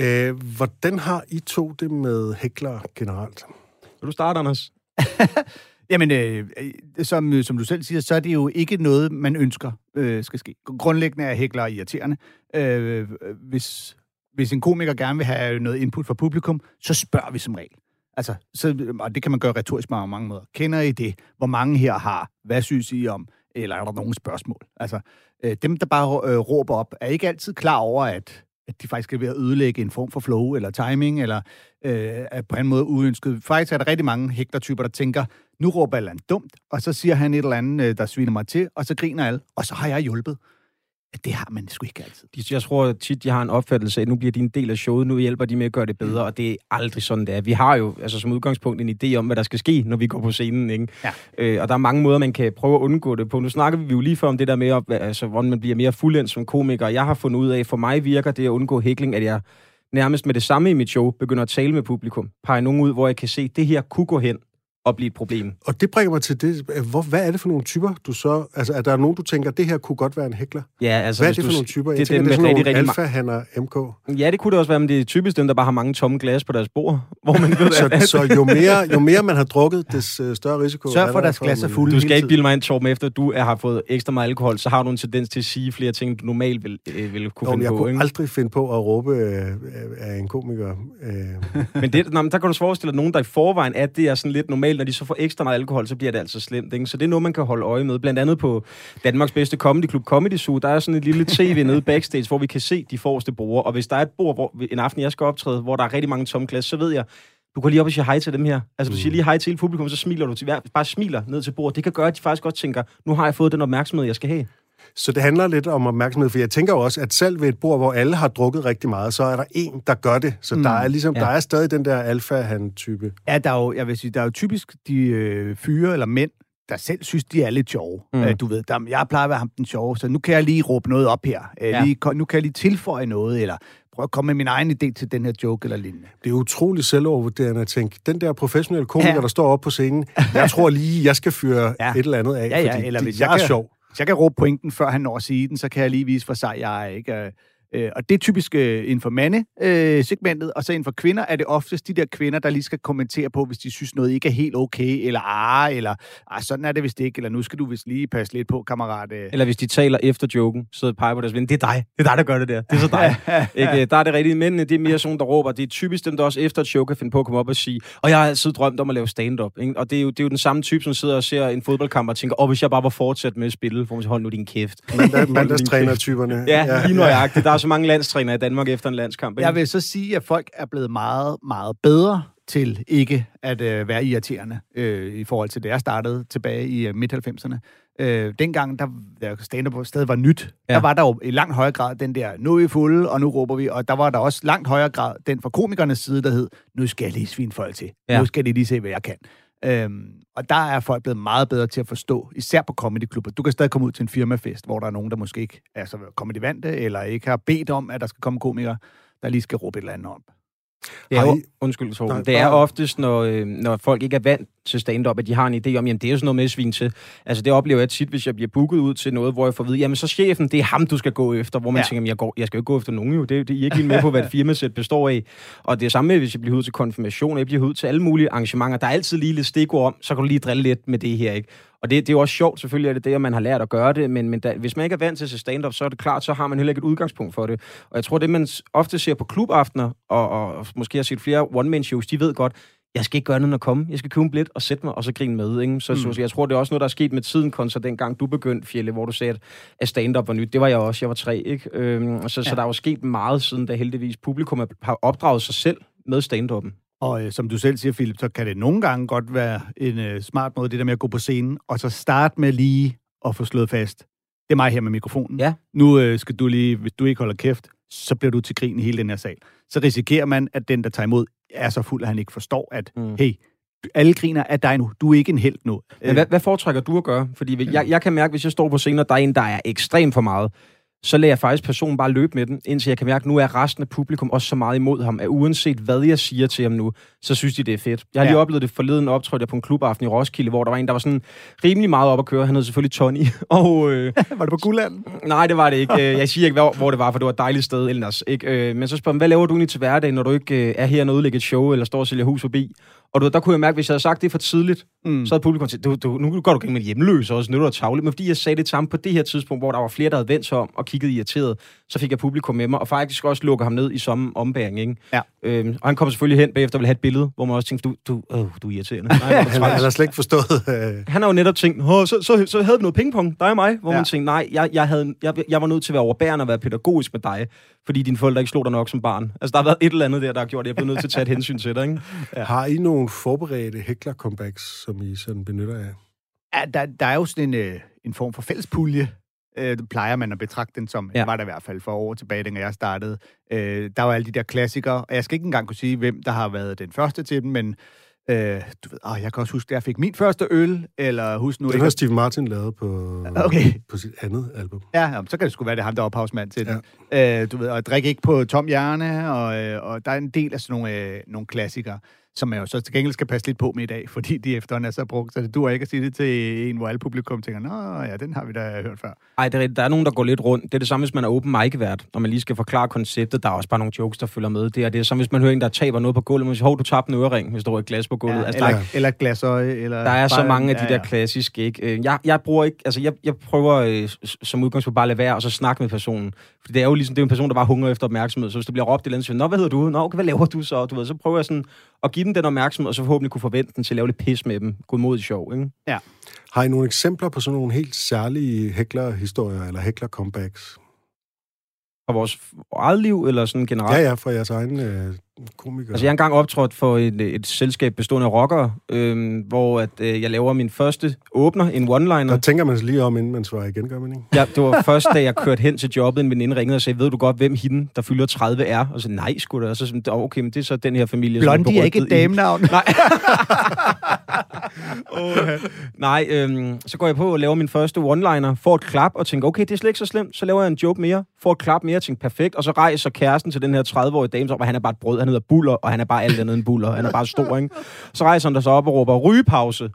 Øh, hvordan har I to det med hæklere generelt? Vil du starte, Anders? Jamen, øh, øh, som, som du selv siger, så er det jo ikke noget, man ønsker øh, skal ske. Grundlæggende er hækler irriterende. Øh, hvis, hvis en komiker gerne vil have noget input fra publikum, så spørger vi som regel. Altså, så, og det kan man gøre retorisk på mange måder. Kender I det? Hvor mange her har? Hvad synes I om? Eller er der nogle spørgsmål? Altså, øh, dem, der bare øh, råber op, er ikke altid klar over, at, at de faktisk er ved at ødelægge en form for flow eller timing, eller øh, er på en måde uønsket. Faktisk er der rigtig mange hæklertyper, der tænker, nu råber Allan dumt, og så siger han et eller andet, øh, der sviner mig til, og så griner alle, og så har jeg hjulpet. Ja, Det har man sgu ikke altid. Jeg tror tit, de har en opfattelse af, at nu bliver de en del af showet, nu hjælper de med at gøre det bedre, og det er aldrig sådan, det er. Vi har jo altså, som udgangspunkt en idé om, hvad der skal ske, når vi går på scenen. Ikke? Ja. Øh, og der er mange måder, man kan prøve at undgå det på. Nu snakker vi jo lige før om det der med, at, altså, hvordan man bliver mere fuldendt som komiker. Jeg har fundet ud af, for mig virker det at undgå hækling, at jeg nærmest med det samme i mit show begynder at tale med publikum. Pege nogen ud, hvor jeg kan se, at det her kunne gå hen og blive et problem. Og det bringer mig til det. Hvor, hvad er det for nogle typer, du så... Altså, er der nogen, du tænker, det her kunne godt være en hækler? Ja, altså, Hvad er hvis det for du- nogle typer? Det Jeg er tænker, dem det er sådan rigtig, nogle rigtig alfa-hanner MK. Ja, det kunne det også være, men det er typisk dem, der bare har mange tomme glas på deres bord, hvor man ved, Så, at, så jo, mere, jo mere man har drukket, des øh, større risiko Sørg er for, at der deres glas er fulde Du skal ikke bilde mig ind, Torben, efter du er, har fået ekstra meget alkohol, så har du en tendens til at sige flere ting, du normalt vil, øh, vil kunne men finde jeg på. kunne Ikke? aldrig finde på at råbe øh, af en komiker. Øh, Men det, nå, men der kan du så forestille dig, at nogen, der i forvejen er, det er sådan lidt normalt, når de så får ekstra meget alkohol, så bliver det altså slemt. Ikke? Så det er noget, man kan holde øje med. Blandt andet på Danmarks bedste comedy club, Comedy Zoo, der er sådan et lille tv nede backstage, hvor vi kan se de forreste borde. Og hvis der er et bord, hvor en aften, jeg skal optræde, hvor der er rigtig mange tomme glas, så ved jeg, du går lige op og siger hej til dem her. Altså, du siger lige hej til hele publikum, så smiler du til hver, bare smiler ned til bordet. Det kan gøre, at de faktisk godt tænker, nu har jeg fået den opmærksomhed, jeg skal have. Så det handler lidt om opmærksomhed, for jeg tænker jo også, at selv ved et bord, hvor alle har drukket rigtig meget, så er der en, der gør det. Så mm, der er ligesom, ja. der er stadig den der alfa-han-type. Ja, der er jo, jeg vil sige, der er jo typisk de øh, fyre eller mænd, der selv synes, de er lidt sjove. Mm. Øh, du ved, der, jeg plejer at være ham den sjove, så nu kan jeg lige råbe noget op her. Øh, Ja. lige, nu kan jeg lige tilføje noget, eller prøve at komme med min egen idé til den her joke eller lignende. Det er utroligt selvovervurderende at tænke, den der professionelle komiker, ja. Der står oppe på scenen, jeg tror lige, jeg skal fyre ja. Et eller andet af, Ja, ja, fordi eller det, hvis jeg jeg er kan- sjov. Hvis jeg kan råbe pointen, før han når at sige den, så kan jeg lige vise for sig, jeg er ikke... Øh, Øh, øh, og det er typisk øh, inden for mande-segmentet, og så inden for kvinder er det oftest de der kvinder, der lige skal kommentere på, hvis de synes noget ikke er helt okay, eller ah, eller ah, sådan er det vist ikke, eller nu skal du vist lige passe lidt på, kammerat. Øh. Eller hvis de taler efter joken, så peger på deres ven, det er dig. Det er dig, der gør det der. Det er så dig. ikke? Der er det rigtige. Mændene, det er mere sådan, der råber. Det er typisk dem, der også efter et show kan finde på at komme op og sige, og jeg har altid drømt om at lave stand-up. Ikke? Og det er, jo, det er jo den samme type, som sidder og ser en fodboldkamp og tænker, åh, hvis jeg bare var fortsat med at spille, hvor man siger, hold nu din kæft. Mandagstræner-typerne. Ja, lige nøjagtigt. Der er er så mange landstrænere i Danmark efter en landskamp. Ikke? Jeg vil så sige, at folk er blevet meget, meget bedre til ikke at øh, være irriterende øh, i forhold til det, jeg startede tilbage i øh, midt-90'erne. Øh, dengang, der, der stand-up stadig var nyt, ja. der var der jo i langt højere grad den der, nu er vi fulde, og nu råber vi, og der var der også langt højere grad den fra komikernes side, der hed, nu skal jeg lige svine folk til. Ja. Nu skal de lige se, hvad jeg kan. Øhm, og der er folk blevet meget bedre til at forstå, især på comedyklubber. Du kan stadig komme ud til en firmafest, hvor der er nogen, der måske ikke er så comedyvante, eller ikke har bedt om, at der skal komme komikere, der lige skal råbe et eller andet op. Det er jo, I- undskyld, Torben. Nej, Det er oftest, når, øh, når folk ikke er vant til stand-up, at de har en idé om, jamen det er jo sådan noget med at svine til. Altså det oplever jeg tit, hvis jeg bliver booket ud til noget, hvor jeg får at vide, jamen så chefen, det er ham, du skal gå efter. Hvor man ja. Tænker, jamen, jeg, går, jeg skal jo ikke gå efter nogen jo. Det, det I er ikke helt med på, hvad et firmasæt består af. Og det er samme med, hvis jeg bliver ud til konfirmation, jeg bliver ud til alle mulige arrangementer. Der er altid lige lidt stikord om, så kan du lige drille lidt med det her, ikke? Og det, det er jo også sjovt, selvfølgelig er det det, at man har lært at gøre det, men, men da, hvis man ikke er vant til at se stand-up, så er det klart, så har man heller ikke et udgangspunkt for det. Og jeg tror, det man ofte ser på klubaftener, og, og, og måske har set flere one-man-shows, de ved godt, jeg skal ikke gøre noget at komme. Jeg skal købe en billet og sætte mig, og så grine med. Ikke? Så, mm. så jeg tror, det er også noget, der er sket med tiden, kontra dengang du begyndte, Fjelle, hvor du sagde, at- stand-up var nyt. Det var jeg også. Jeg var tre, ikke? Øhm, så, ja. så der er jo sket meget siden, da heldigvis publikum har opdraget sig selv med stand-up'en. Og øh, som du selv siger, Philip, så kan det nogle gange godt være en øh, smart måde, det der med at gå på scenen, og så starte med lige at få slået fast. Det er mig her med mikrofonen. Ja. Nu øh, skal du lige, hvis du ikke holder kæft, så bliver du til grin i hele den her sal. Så risikerer man, at den, der tager imod, er så fuld, at han ikke forstår, at Mm. hey, alle griner af dig nu. Du er ikke en held nu. Men hvad, hvad foretrækker du at gøre? Fordi jeg, jeg kan mærke, hvis jeg står på scenen, og der er en, der er ekstrem for meget, så lader jeg faktisk personen bare løbe med den, indtil jeg kan mærke, at nu er resten af publikum også så meget imod ham, at uanset hvad jeg siger til ham nu, så synes de, det er fedt. Jeg har lige Ja. oplevet det forleden optrådte jeg på en klubaften i Roskilde, hvor der var en, der var sådan rimelig meget op at køre. Han hed selvfølgelig Tony. Og øh, var det på Guldland? nej, det var det ikke. Øh, Jeg siger ikke, hvor, hvor det var, for det var et dejligt sted ellers. Ikke? Øh, Men så spørger man, hvad laver du egentlig til hverdag, når du ikke øh, er her og udlægge et show, eller står og sælger hus forbi? Og du, der kunne jeg mærke, hvis jeg havde sagt det for tidligt, mm. så havde publikum sagt, du, du, nu går du ikke med hjemløs også, nu er du tavle. Men fordi jeg sagde det ham på det her tidspunkt, hvor der var flere, der havde vendt sig om og kigget irriteret, så fik jeg publikum med mig, og faktisk også lukke ham ned i samme ombæring. Ikke? Ja. Øhm, og han kom selvfølgelig hen bagefter og ville have et billede, hvor man også tænkte, du, du, øh, du er irriterende. Nej, er Han, han har slet ikke forstået... Øh, Han har jo netop tænkt, Åh, så, så, så havde vi noget pingpong, dig og mig, hvor ja. Man tænkte, nej, jeg, jeg, havde, jeg, jeg var nødt til at være overbærende og være pædagogisk med dig, fordi dine forældre ikke slog dig nok som barn. Altså, der har været et eller andet der, der har gjort, at jeg blev nødt til at tage et hensyn til dig, ikke? ja. Har I nogle forberedte hækler-comebacks, som I sådan benytter af? Ja, der, der er jo sådan en, øh, en form for fællespulje. Øh, det plejer man at betragte den som. Ja. Ja. var der i hvert fald for år tilbage, dengang jeg startede. Øh, der var alle de der klassikere, og jeg skal ikke engang kunne sige, hvem der har været den første til dem, men øh, du ved, åh, jeg kan også huske, da jeg fik min første øl, eller husk nu Den ikke... har Steve Martin lavet på, Okay. på sit andet album. Ja, jamen, så kan det sgu være, det er ham, der er ophavsmand til den. Ja. Øh, du ved, og drik ikke på tom hjerne, og, øh, og der er en del af sådan nogle, øh, nogle klassikere, som man jo så til gengæld skal passe lidt på med i dag, fordi de efterhånden er så brugt, så det duer ikke at sige det til en, hvor alle publikum tænker, nå ja, den har vi da hørt før. Ej, det er. Der er nogen, der går lidt rundt. Det er det samme, hvis man er open mic-vært, og man lige skal forklare konceptet. Der er også bare nogle jokes, der følger med. Det er det som hvis man hører en, der taber noget på gulvet. Man siger, hov, du tabte en ørering, hvis du har et glas på gulvet. Ja, altså, der, eller, er, eller et glasøje, eller... der er så bare- mange af de ja, der ja. klassiske, ikke? Øh, Jeg, jeg bruger ikke... Altså, jeg, jeg prøver øh, som udgangspunkt bare at lade være, og så snakke med personen. For det er jo ligesom, det er en person, der bare hungrer efter opmærksomhed. Så hvis der bliver råbt et eller andet, så jeg, Nå, hvad hedder du? Nå, okay, hvad laver du så? Du ved, så prøver jeg sådan at give dem den opmærksomhed, og så forhåbentlig kunne forvente den til at lave lidt pis med dem. Godmodigt sjov, ikke? Har I nogle eksempler på sådan nogle helt særlige hækler-historier eller hækler-comebacks? Fra vores eget liv, eller sådan generelt? Ja, ja, fra jeres egen øh, komikere. Altså, jeg har engang optrådt for et, et selskab bestående af rockere, øhm, hvor at, øh, jeg laver min første åbner, en one-liner. Der tænker man sig lige om, inden man svarer igen, gør man ikke? Ja, det var først, da jeg kørte hen til jobbet, en veninde ringede og sagde, ved du godt, hvem hende, der fylder 30 er? Og så nej, sgu da. Og så sådan, "Åh, okay, men det er så den her familie. Blondie er ikke et damenavn. Nej. oh, Nej, øhm, så går jeg på og laver min første one-liner, får et klap og tænker, okay, det er slet ikke så slemt. Så laver jeg en joke mere, får et klap mere og tænker, perfekt. Og så rejser kæresten til den her 30-årige dame, og han er bare et brød. Han hedder Buller, og han er bare alt andet end Buller. Han er bare stor, ikke? Så rejser han der så op og råber, rygepause.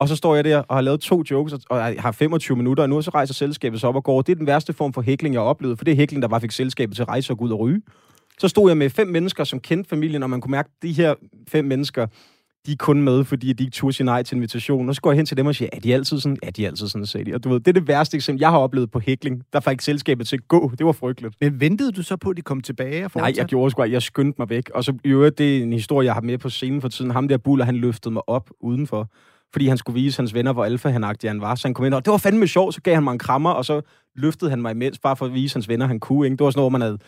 Og så står jeg der og har lavet to jokes, og jeg har 25 minutter, og nu så rejser selskabet sig op og går. Det er den værste form for hækling, jeg har oplevet, for det er hækling, der bare fik selskabet til at rejse og gå ud og ryge. Så stod jeg med fem mennesker, som kendte familien, og man kunne mærke, at de her fem mennesker, de er kun med, fordi de ikke turde sige nej til invitation. Og så går jeg hen til dem og siger, er de altid sådan? Ja, de er altid sådan, sagde de. Og du ved, det er det værste eksempel, jeg har oplevet på hækling. Der fik selskabet til at gå. Det var frygteligt. Men ventede du så på, at de kom tilbage og Nej, jeg gjorde sgu. Jeg skyndte mig væk. Og så i øvrigt, det er en historie, jeg har med på scenen for tiden. Ham der buller, han løftede mig op udenfor. fordi han skulle vise hans venner, hvor alfa han han var. Så han kom ind, og det var fandme sjovt, så gav han mig en krammer, og så løftede han mig imens, bare for at vise hans venner, han kunne. Ikke? Det var sådan noget, man havde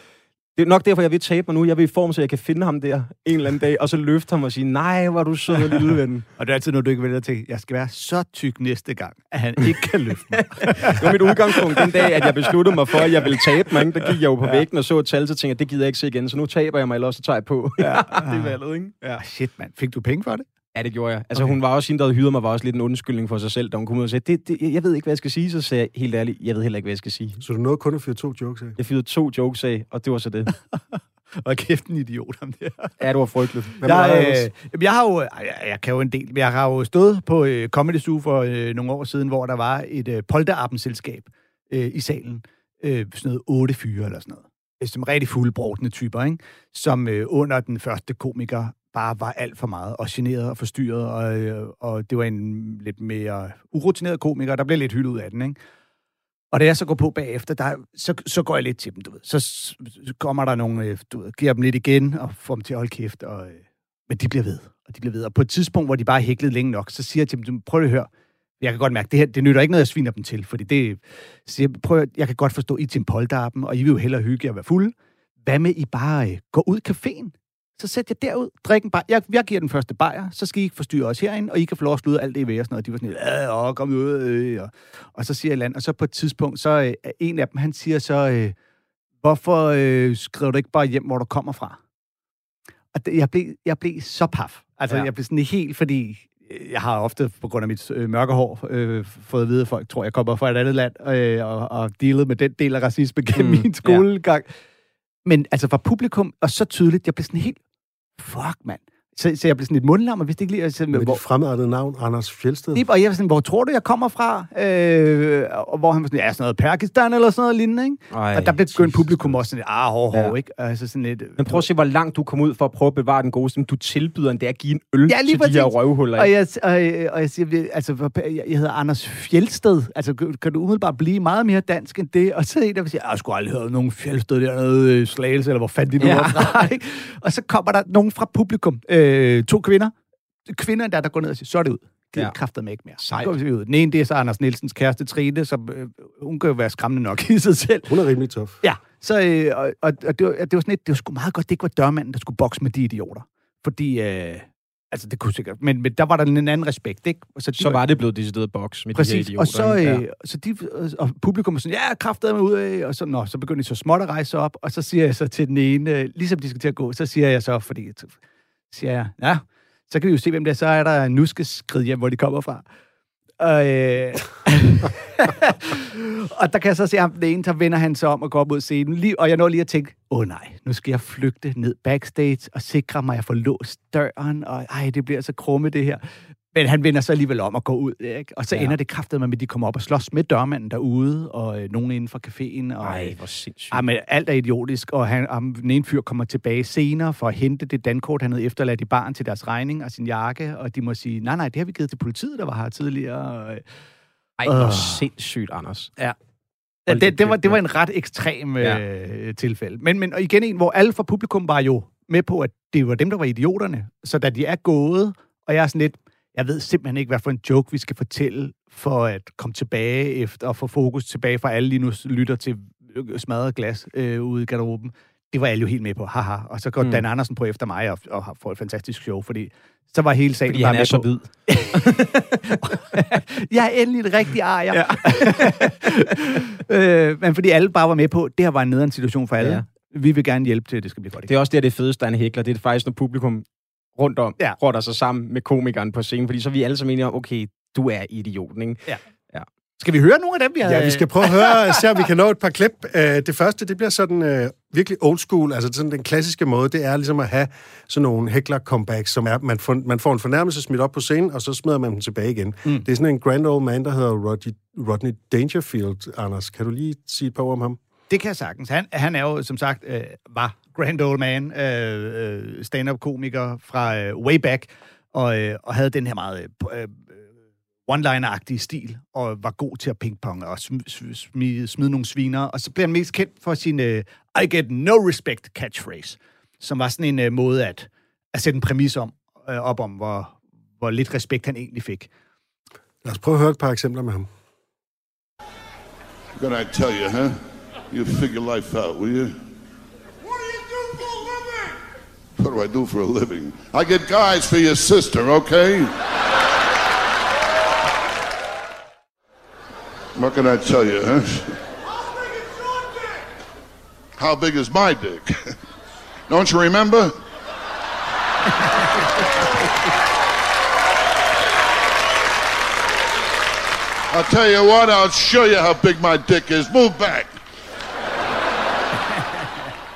det er nok derfor, jeg vil tabe mig nu. Jeg vil i form, så jeg kan finde ham der en eller anden dag, og så løfte ham og sige, nej, hvor du sød, lille ven. og det er altid, når du ikke vælger til, jeg skal være så tyk næste gang, at han ikke kan løfte mig. det var mit udgangspunkt den dag, at jeg besluttede mig for, at jeg ville tabe mig. Der gik jeg jo på ja. væggen og så et tal, så tænkte jeg, det gider jeg ikke se igen, så nu taber jeg mig, eller så tager jeg på. Ja, det er valget, ikke? Ja. Ah, shit, mand. Fik du penge for det? Ja, det gjorde jeg. Altså, okay. hun var også hende, der hyret mig, var også lidt en undskyldning for sig selv, da hun kom ud og sagde, det, det, jeg ved ikke, hvad jeg skal sige. Så sagde jeg helt ærligt, jeg ved heller ikke, hvad jeg skal sige. Så du nåede kun at fyre to jokes af? Jeg fyrede to jokes af, og det var så det. Og kæft en idiot, ham der. Ja, det var frygteligt. Jeg, øh, jeg har jo, jeg, jeg kan jo en del, jeg har jo stået på øh, Comedy Zoo for øh, nogle år siden, hvor der var et øh, polterappen-selskab øh, i salen. Øh, sådan noget otte fyre eller sådan noget. Som rigtig fuldbrådende typer, ikke? Som øh, under den første komiker bare var alt for meget, og generet og forstyrret, og, øh, og det var en lidt mere urutineret komiker, der blev lidt hyldet ud af den, ikke? Og da jeg så går på bagefter, der, så, så går jeg lidt til dem, du ved. Så, så kommer der nogle, øh, du ved, giver dem lidt igen, og får dem til at holde kæft. Og, øh, men de bliver ved, og de bliver ved. Og på et tidspunkt, hvor de bare hæklede længe nok, så siger jeg til dem, prøv at høre, jeg kan godt mærke, det her, det nytter ikke noget, jeg sviner dem til, fordi det, så jeg, prøv, jeg kan godt forstå, I til en polterappen, og I vil jo hellere hygge jer og være fulde. Hvad med, I bare øh, går ud i caféen? Så sæt jer derud, drik en bajer. Jeg, jeg giver den første bajer, så skal I ikke forstyrre os herinde, og I kan få lov at slutte alt det ved og sådan noget. De var sådan, ja, åh, kom ud, øh, og, og så siger jeg land, og så på et tidspunkt, så øh, en af dem, han siger så, øh, hvorfor øh, skriver du ikke bare hjem, hvor du kommer fra? Og det, jeg, blev, jeg blev så paf. Altså, ja. jeg blev sådan helt, fordi øh, jeg har ofte, på grund af mit øh, mørke hår, øh, fået at vide, at folk tror, jeg kommer fra et andet land, øh, og, og dealet med den del af racisme gennem mm, min skolegang. Ja. Men altså for publikum, og så tydeligt, jeg blev sådan helt fuck, mand. Så, så jeg blev sådan lidt mundlam, og vidste ikke lige... Altså, Med hvor, dit fremmedartede navn, Anders Fjeldsted. Lige, og jeg var sådan, hvor tror du, jeg kommer fra? Øh, og hvor han var sådan, ja, sådan noget Pakistan eller sådan noget lignende, ikke? Ej, og der blev skønt publikum også sådan lidt, ah, hår, hår, ja. ikke? Altså sådan lidt... Men prøv at se, hvor langt du kom ud for at prøve at bevare den gode stemme. Du tilbyder en det at give en øl ja, lige til de her røvhuller. Og jeg, og, og jeg siger, altså, jeg hedder Anders Fjeldsted. Altså, kan du umiddelbart blive meget mere dansk end det? Og så er en, der vil sige, jeg skulle aldrig høre nogen Fjeldsted der, noget øh, slagelse, eller hvor fanden de nu ja. var fra, ikke? Og så kommer der nogen fra publikum, øh, to kvinder, kvinder der, der går ned og siger, så er det ud. Det ja. kræfter mig ikke mere. Så går vi ud. Den ene, det er så Anders Nielsens kæreste, Trine, som øh, hun kan jo være skræmmende nok i sig selv. Hun er rimelig tof. Ja, så, øh, og, og, og det, var, det var sådan et, det var sgu meget godt, det ikke var dørmanden, der skulle bokse med de idioter. Fordi, øh, altså det kunne sikkert, men, men der var der en anden respekt, ikke? Så, de så var, var det blevet decideret boks med præcis, de her idioter. og så, øh, ja. så de, og publikum er sådan, ja, kraftede mig ud af, og så, nå, så begynder de så småt at rejse op, og så siger jeg så til den ene, øh, ligesom de skal til at gå, så siger jeg så, fordi, siger jeg, ja, så kan vi jo se, hvem det er. Så er der nuskeskrid hjem, hvor de kommer fra. Og, øh, og der kan jeg så se ham, den ene, så vender han sig om og går op mod scenen. Lige, og jeg når lige at tænke, åh oh, nej, nu skal jeg flygte ned backstage og sikre mig, at jeg får låst døren. Og ej, det bliver så krumme det her. Men han vender så alligevel om at gå ud, ikke? Og så ja. ender det kraftet med, at de kommer op og slås med dørmanden derude, og øh, nogen inden for caféen. Og, Ej, hvor sindssygt. Ja, men alt er idiotisk, og han, og den ene fyr kommer tilbage senere for at hente det dankort, han havde efterladt i baren til deres regning og sin jakke, og de må sige, nej, nej, det har vi givet til politiet, der var her tidligere. Og, Ej, hvor øh. sindssygt, Anders. Ja. Ja, det, det, var, det var en ret ekstrem ja. øh, tilfælde. Men, men og igen en, hvor alle fra publikum var jo med på, at det var dem, der var idioterne. Så da de er gået, og jeg er sådan lidt, jeg ved simpelthen ikke, hvad for en joke vi skal fortælle, for at komme tilbage efter og få fokus tilbage, for alle lige nu lytter til smadret glas øh, ude i garderoben. Det var alle jo helt med på, haha. Og så går mm. Dan Andersen på efter mig og, og får et fantastisk show, fordi så var hele sagen fordi bare han er så hvid. jeg er endelig en rigtig ejer. Ja. øh, men fordi alle bare var med på, det her var en nederen situation for alle. Ja. Vi vil gerne hjælpe til, at det skal blive godt. Det er også det, det fedeste, han hækler. Det er faktisk, når publikum rundt om, ja. rotter sig sammen med komikeren på scenen, fordi så er vi alle sammen enige om, okay, du er idioten, ikke? Ja. ja. Skal vi høre nogle af dem, vi har... Ja, vi skal prøve at høre, se om vi kan nå et par klip. Uh, det første, det bliver sådan uh, virkelig old school, altså sådan den klassiske måde, det er ligesom at have sådan nogle heckler comebacks, som er, man får, man får en fornærmelse smidt op på scenen, og så smider man dem tilbage igen. Mm. Det er sådan en grand old man, der hedder Rodney, Rodney Dangerfield, Anders. Kan du lige sige et par ord om ham? Det kan jeg sagtens. Han, han er jo, som sagt, øh, var grand old man, øh, øh, stand-up-komiker fra øh, way back, og, øh, og havde den her meget øh, øh one-liner-agtige stil, og var god til at pingponge og smide, smide, smide nogle sviner. Og så blev han mest kendt for sin øh, I get no respect catchphrase, som var sådan en øh, måde at, at sætte en præmis om, øh, op om, hvor, hvor lidt respekt han egentlig fik. Lad os prøve at høre et par eksempler med ham. Good I tell you, huh? You figure life out, will you? What do you do for a living? What do I do for a living? I get guys for your sister, okay? What can I tell you, huh? How big is your dick? How big is my dick? Don't you remember? I'll tell you what, I'll show you how big my dick is. Move back.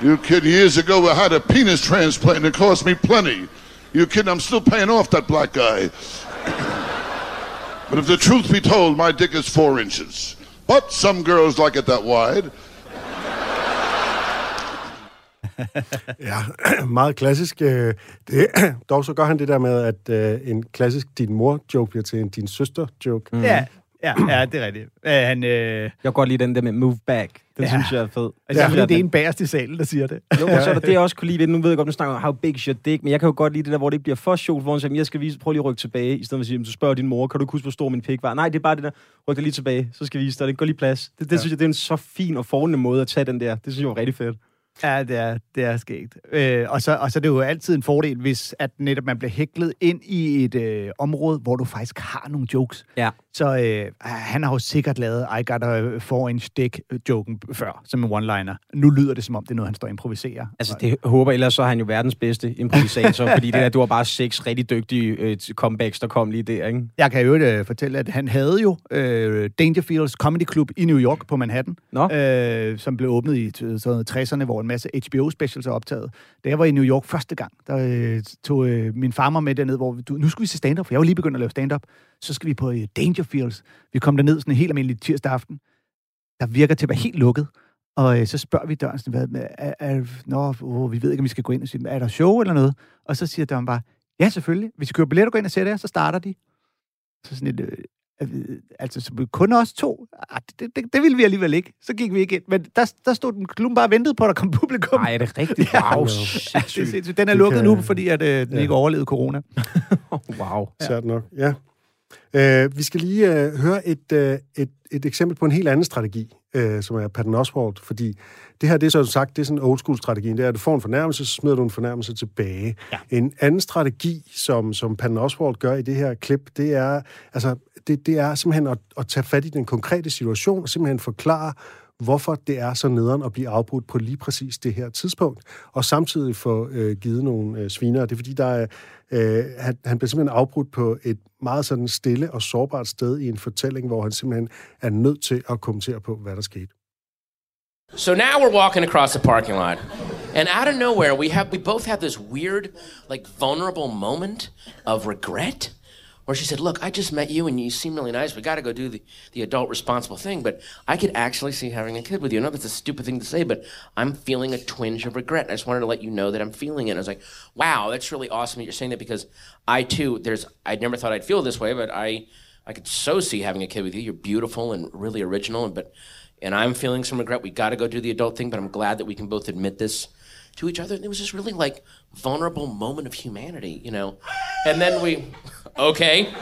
You kid, years ago I had a penis transplant and it cost me plenty. You kidding? I'm still paying off that black guy. but if the truth be told, my dick is four inches. But some girls like it that wide. Ja, meget klassisk. øh, Det, dog så gør han det der med, at øh, en klassisk din mor-joke bliver til en din søster-joke. Mm. Ja, ja, ja, det er rigtigt. Uh, han, øh, Jeg kan godt lide den der med move back. Den Ja. synes jeg er fed. altså, Ja. ja, det er en bagerst i salen, der siger det. Jo, og så er der det, jeg også kunne lide ved. Nu ved jeg godt, nu snakker om, how big's your dick, men jeg kan jo godt lide det der, hvor det ikke bliver for sjovt, hvor han siger, jeg skal vise, prøv lige at rykke tilbage, i stedet for at sige, "Jamen, så spørger din mor, kan du huske, hvor stor min pik var? Nej, det er bare det der, ryk dig lige tilbage, så skal jeg vise dig, det går lige plads. Det, det ja. synes jeg, det er en så fin og fornemmende måde at tage den der. Det synes jeg var rigtig fedt. Ja, det er, det er skægt. Øh, og, så, og så er det jo altid en fordel, hvis at netop man bliver hæklet ind i et øh, område, hvor du faktisk har nogle jokes. Ja. Så øh, han har jo sikkert lavet I got a four inch dick joken før, som en one-liner. Nu lyder det, som om det er noget, han står og improviserer. Altså, det håber, ellers så er han jo verdens bedste improvisator, fordi det der, du var bare seks rigtig dygtige øh, comebacks, der kom lige der, ikke? Jeg kan jo øh, fortælle, at han havde jo øh, Dangerfields Comedy Club i New York på Manhattan, Nå. øh, som blev åbnet i sådan noget 60'erne, hvor en masse HBO-specials er optaget. Da jeg var i New York første gang, der øh, tog øh, min farmer med derned, hvor du, nu skal vi se stand-up, for jeg var lige begyndt at lave stand-up. Så skal vi på øh, Dangerfields. Vi kom derned sådan en helt almindelig tirsdag aften, der virker til at være helt lukket. Og øh, så spørger vi døren, sådan, hvad, er, er, nå, oh, vi ved ikke, om vi skal gå ind og sige, er der show eller noget? Og så siger døren bare, ja, selvfølgelig. Hvis I køber billetter, gå ind og sætter jer, så starter de. Så sådan et, øh, altså så kun os to, ah, det, det, det ville vi alligevel ikke. Så gik vi ikke ind. Men der, der stod den klubben bare og ventede på, at der kom publikum. Nej, er det rigtigt? Ja. Wow, Ja, det er sindssygt. Den er Det lukket kan- nu, fordi at, øh, den ikke overlevede corona. Wow. Sært nok, ja. Øh, vi skal lige øh, høre et, øh, et, et eksempel på en helt anden strategi, øh, som er Patton Oswalt, fordi det her, det er så sagt, det er sådan old school strategien, det er, at du får en fornærmelse, så smider du en fornærmelse tilbage. Ja. En anden strategi, som, som Patton Oswalt gør i det her klip, det er, altså, det, det er simpelthen at, at tage fat i den konkrete situation, og simpelthen forklare, hvorfor det er så nederen at blive afbrudt på lige præcis det her tidspunkt, og samtidig få øh, givet nogle øh, sviner. Det er fordi, der er, øh, han, han bliver simpelthen afbrudt på et meget sådan stille og sårbart sted i en fortælling, hvor han simpelthen er nødt til at kommentere på, hvad der skete. So now we're walking across the parking lot, and out of nowhere, we have we both have this weird, like vulnerable moment of regret, where she said, "Look, I just met you, and you seem really nice. We got to go do the the adult responsible thing, but I could actually see having a kid with you. I know that's a stupid thing to say, but I'm feeling a twinge of regret. I just wanted to let you know that I'm feeling it." I was like, "Wow, that's really awesome that you're saying that because I too, there's I never thought I'd feel this way, but I." I could so see having a kid with you. You're beautiful and really original, and but and I'm feeling some regret. We got to go do the adult thing, but I'm glad that we can both admit this to each other. And it was just really like vulnerable moment of humanity, you know. And then we, okay.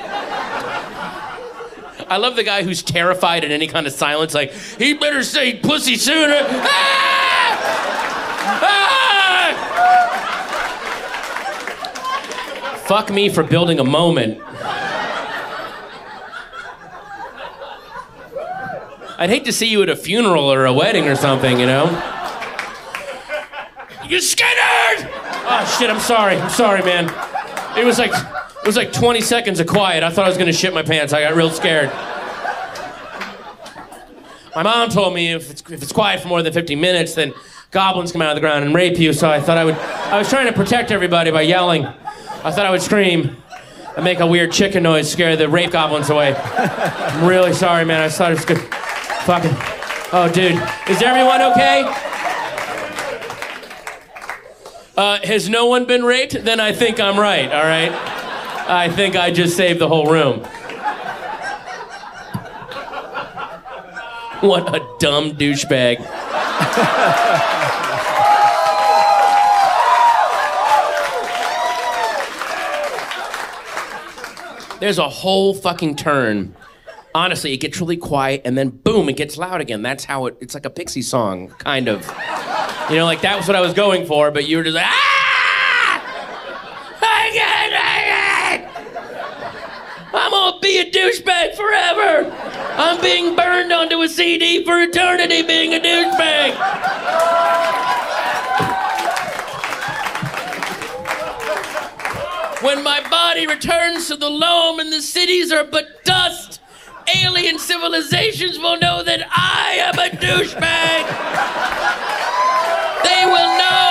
I love the guy who's terrified at any kind of silence. Like he better say pussy sooner. Ah! Ah! Fuck me for building a moment. I'd hate to see you at a funeral or a wedding or something, you know? You skinhead! Oh shit, I'm sorry. I'm sorry, man. It was like it was like 20 seconds of quiet. I thought I was gonna shit my pants. I got real scared. My mom told me if it's, if it's quiet for more than 50 minutes, then goblins come out of the ground and rape you. So I thought I would. I was trying to protect everybody by yelling. I thought I would scream and make a weird chicken noise, scare the rape goblins away. I'm really sorry, man. I thought it was good. Fucking. Oh, dude. Is everyone okay? Uh, has no one been raped? Then I think I'm right, all right? I think I just saved the whole room. What a dumb douchebag. there's a whole fucking turn. Honestly, it gets really quiet and then boom, it gets loud again. That's how it, it's like a Pixie song, kind of. You know, like that was what I was going for, but you were just like, ah! I'm gonna be a douchebag forever! I'm being burned onto a CD for eternity being a douchebag! When my body returns to the loam and the cities are but dust, alien civilizations will know that I am a douchebag. They will know.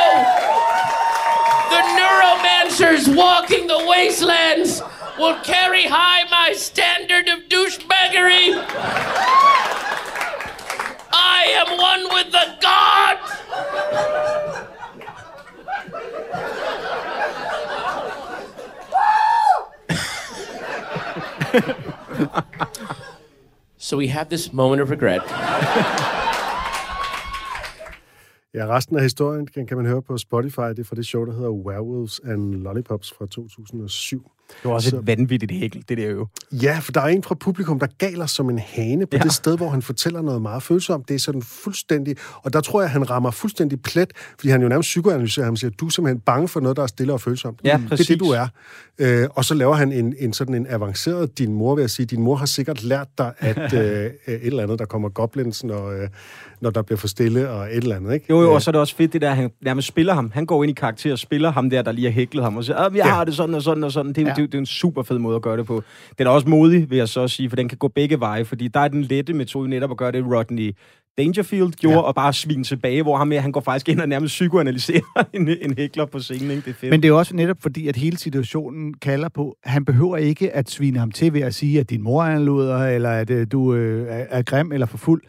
The neuromancers walking the wastelands will carry high my standard of douchebaggery. I am one with the gods. So we have this moment of regret. Ja, resten af historien kan, kan man høre på Spotify. Det er fra det show, der hedder Werewolves and Lollipops fra 2007. Det var også så... et vanvittigt hækkel, det der jo. Ja, for der er en fra publikum, der galer som en hane på ja. det sted, hvor han fortæller noget meget følsomt. Det er sådan fuldstændig... Og der tror jeg, han rammer fuldstændig plet, fordi han jo nærmest psykoanalyserer ham og siger, du er simpelthen bange for noget, der er stille og følsomt. Ja, det er det, du er. Øh, og så laver han en, en sådan en avanceret din mor, vil jeg sige. Din mor har sikkert lært dig, at øh, et eller andet, der kommer goblins, når, øh, når der bliver for stille, og et eller andet, ikke? Jo, jo, og så er det også fedt, det der, han nærmest spiller ham. Han går ind i karakter og spiller ham der, der lige har hæklet ham, og siger, jeg ja. har det sådan og sådan og sådan. Det, ja. det, det, det er en super fed måde at gøre det på. Den er også modig, vil jeg så sige, for den kan gå begge veje, fordi der er den lette metode netop at gøre det, Rodney Dangerfield gjorde, ja. og bare svine tilbage, hvor ham, han går faktisk ind og nærmest psykoanalyserer en, en hækler på scenen. Ikke? Det er fedt. Men det er også netop fordi, at hele situationen kalder på, han behøver ikke at svine ham til ved at sige, at din mor er en luder, eller at uh, du er, er grim eller for fuld.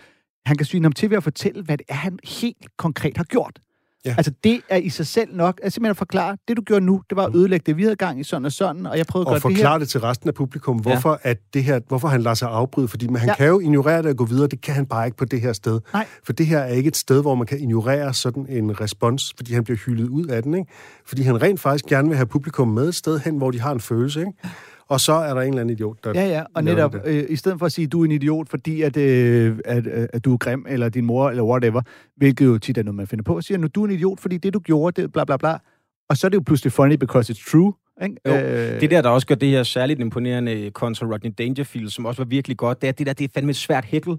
Han kan svine ham til ved at fortælle, hvad det er, han helt konkret har gjort. Ja. Altså, det er i sig selv nok. Altså, simpelthen at forklare, det du gjorde nu, det var at ødelægge det. Vi havde gang i sådan og sådan, og jeg prøvede at gøre og det her. forklare det til resten af publikum, hvorfor, ja. at det her, hvorfor han lader sig afbryde. Fordi man, han ja. kan jo ignorere det og gå videre. Det kan han bare ikke på det her sted. Nej. For det her er ikke et sted, hvor man kan ignorere sådan en respons, fordi han bliver hyldet ud af den. Ikke? Fordi han rent faktisk gerne vil have publikum med et sted hen, hvor de har en følelse. Ikke? Og så er der en eller anden idiot, der... Ja, ja, og netop, øh, i stedet for at sige, at du er en idiot, fordi at, øh, at, øh, at du er grim, eller din mor, eller whatever, hvilket jo tit er noget, man finder på, siger, nu du er en idiot, fordi det, du gjorde, det bla bla bla, og så er det jo pludselig funny, because it's true. Ikke? Jo, øh... Det der, der også gør det her særligt imponerende kontra Rodney Dangerfield, som også var virkelig godt, det er det der, det er fandme et svært hækkel.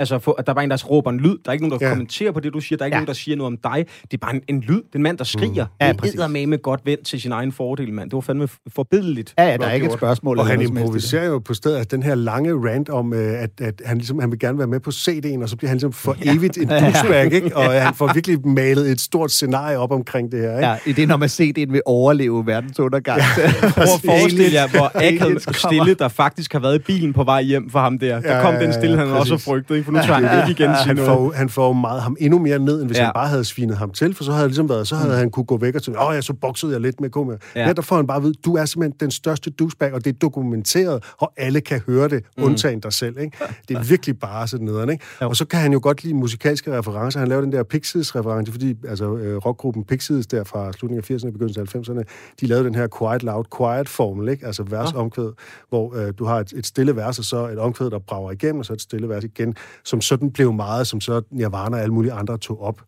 Altså, for, at der er bare en, der råber en lyd. Der er ikke nogen, der ja. kommenterer på det, du siger. Der er ikke ja. nogen, der siger noget om dig. Det er bare en, en lyd. Det er en mand, der skriger. Mm. Ja, det er med med godt vendt til sin egen fordel, mand. Det var fandme forbideligt. Ja, ja der er ikke et spørgsmål. Og han improviserer jo på stedet at den her lange rant om, øh, at, at han, ligesom, han vil gerne være med på CD'en, og så bliver han ligesom for evigt en douchebag, ikke? Og han får virkelig malet et stort scenarie op omkring det her, ikke? Ja, det er når man CD'en vil overleve verdens undergang. Ja, Prøv at forestille jer, hvor akavet stille, der faktisk har været i bilen på vej hjem for ham der. Der kom den stille, han også frygtet, ikke? For nu tager han ikke igen han, får, han får meget ham endnu mere ned, end hvis ja. han bare havde svinet ham til, for så havde, ligesom været, så havde mm. han kunne gå væk og sige, åh, ja, så boksede jeg lidt med komia. Ja. ja. der får han bare at vide, du er simpelthen den største douchebag, og det er dokumenteret, og alle kan høre det, mm. undtagen dig selv. Ikke? Det er virkelig bare sådan noget. Ikke? Og så kan han jo godt lide musikalske referencer. Han laver den der Pixies-reference, fordi altså, øh, rockgruppen Pixies der fra slutningen af 80'erne og begyndelsen af 90'erne, de lavede den her quiet loud quiet formel, ikke? altså vers omkvæd, hvor øh, du har et, et stille vers, og så et omkvæd, der brager igennem, og så et stille vers igen, som sådan blev meget, som så Nirvana og alle mulige andre tog op.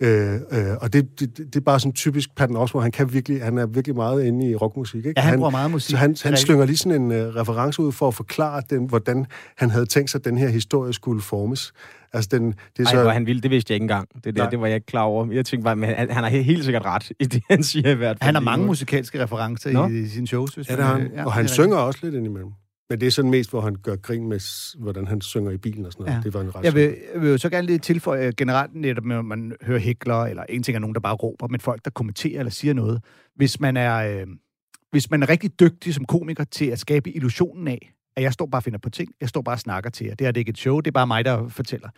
Øh, øh, og det, det, det er bare sådan typisk Patton Oswalt. Han, kan virkelig, han er virkelig meget inde i rockmusik. Ikke? Ja, han, bruger meget musik. Så han, han slynger lige sådan en uh, reference ud for at forklare, den, hvordan han havde tænkt sig, at den her historie skulle formes. Altså, den, det er Ej, så... hvor han ville, det vidste jeg ikke engang. Det, der, det var jeg ikke klar over. Jeg tænkte bare, men han, han har helt sikkert ret i det, han siger i hvert fald. Han har mange musikalske referencer Nå? i, i sine shows. Hvis ja, det har han. Ja, og han synger også lidt indimellem. Men det er sådan mest, hvor han gør grin med, hvordan han synger i bilen og sådan noget. Ja. Det var en ret jeg vil, jeg vil jo så gerne lige tilføje generelt netop, når man hører hækler, eller en ting er nogen, der bare råber, men folk, der kommenterer eller siger noget. Hvis man er, øh, hvis man er rigtig dygtig som komiker til at skabe illusionen af, at jeg står bare og finder på ting, jeg står bare og snakker til jer. Det er det ikke et show, det er bare mig, der fortæller.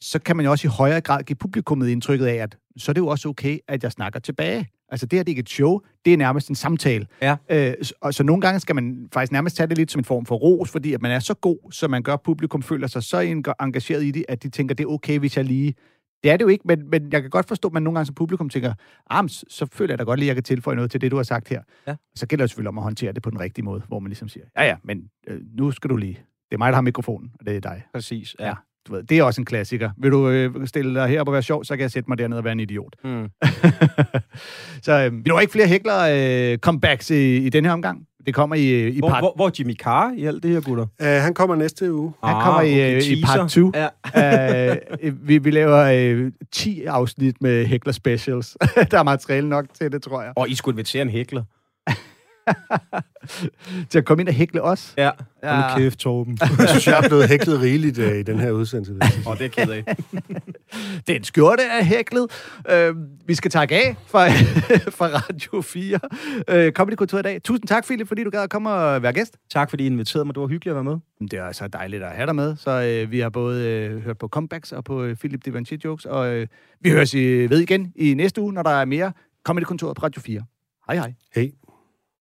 Så kan man jo også i højere grad give publikummet indtrykket af, at så er det jo også okay, at jeg snakker tilbage. Altså det her det er ikke et show, det er nærmest en samtale. Ja. Øh, og så nogle gange skal man faktisk nærmest tage det lidt som en form for ros, fordi at man er så god, så man gør, at publikum føler sig så engageret i det, at de tænker, det er okay, hvis jeg lige Det er det jo ikke, men, men jeg kan godt forstå, at man nogle gange som publikum tænker, ah, men så, føler jeg da godt lige, at jeg kan tilføje noget til det, du har sagt her. Ja. Så gælder det selvfølgelig om at håndtere det på den rigtige måde, hvor man ligesom siger, ja ja, men øh, nu skal du lige. Det er mig, der har mikrofonen, og det er dig. Præcis, Ja. Du ved, det er også en klassiker. Vil du øh, stille dig her op og være sjov, så kan jeg sætte mig derned og være en idiot. Mm. så øh, vi når ikke flere hækler øh, comebacks i, i den her omgang. Det kommer i, øh, i Hvor, part... hvor, hvor Jimmy Carr i alt det her, gutter? Uh, han kommer næste uge. Han kommer i, okay, øh, i part 2. Ja. uh, vi, vi laver øh, 10 afsnit med hækler specials. der er materiale nok til det, tror jeg. Og I skulle invitere en hækler. Til at komme ind og hækle os. Ja. Ja. Hold nu kæft, Torben. Jeg synes, jeg er blevet hæklet rigeligt uh, i den her udsendelse. Åh, det er ked af. Den skjorte er hæklet. Øh, vi skal takke af fra, fra Radio 4. Øh, Comedy Kultur i dag. Tusind tak, Philip, fordi du gad at komme og være gæst. Tak, fordi I inviterede mig. Det var hyggeligt at være med. Det er så dejligt at have dig med. Så øh, vi har både øh, hørt på comebacks og på øh, Philip Divanchi jokes, og øh, vi høres i, ved igen i næste uge, når der er mere Comedy Kontoret på Radio 4. Hej hej. Hey.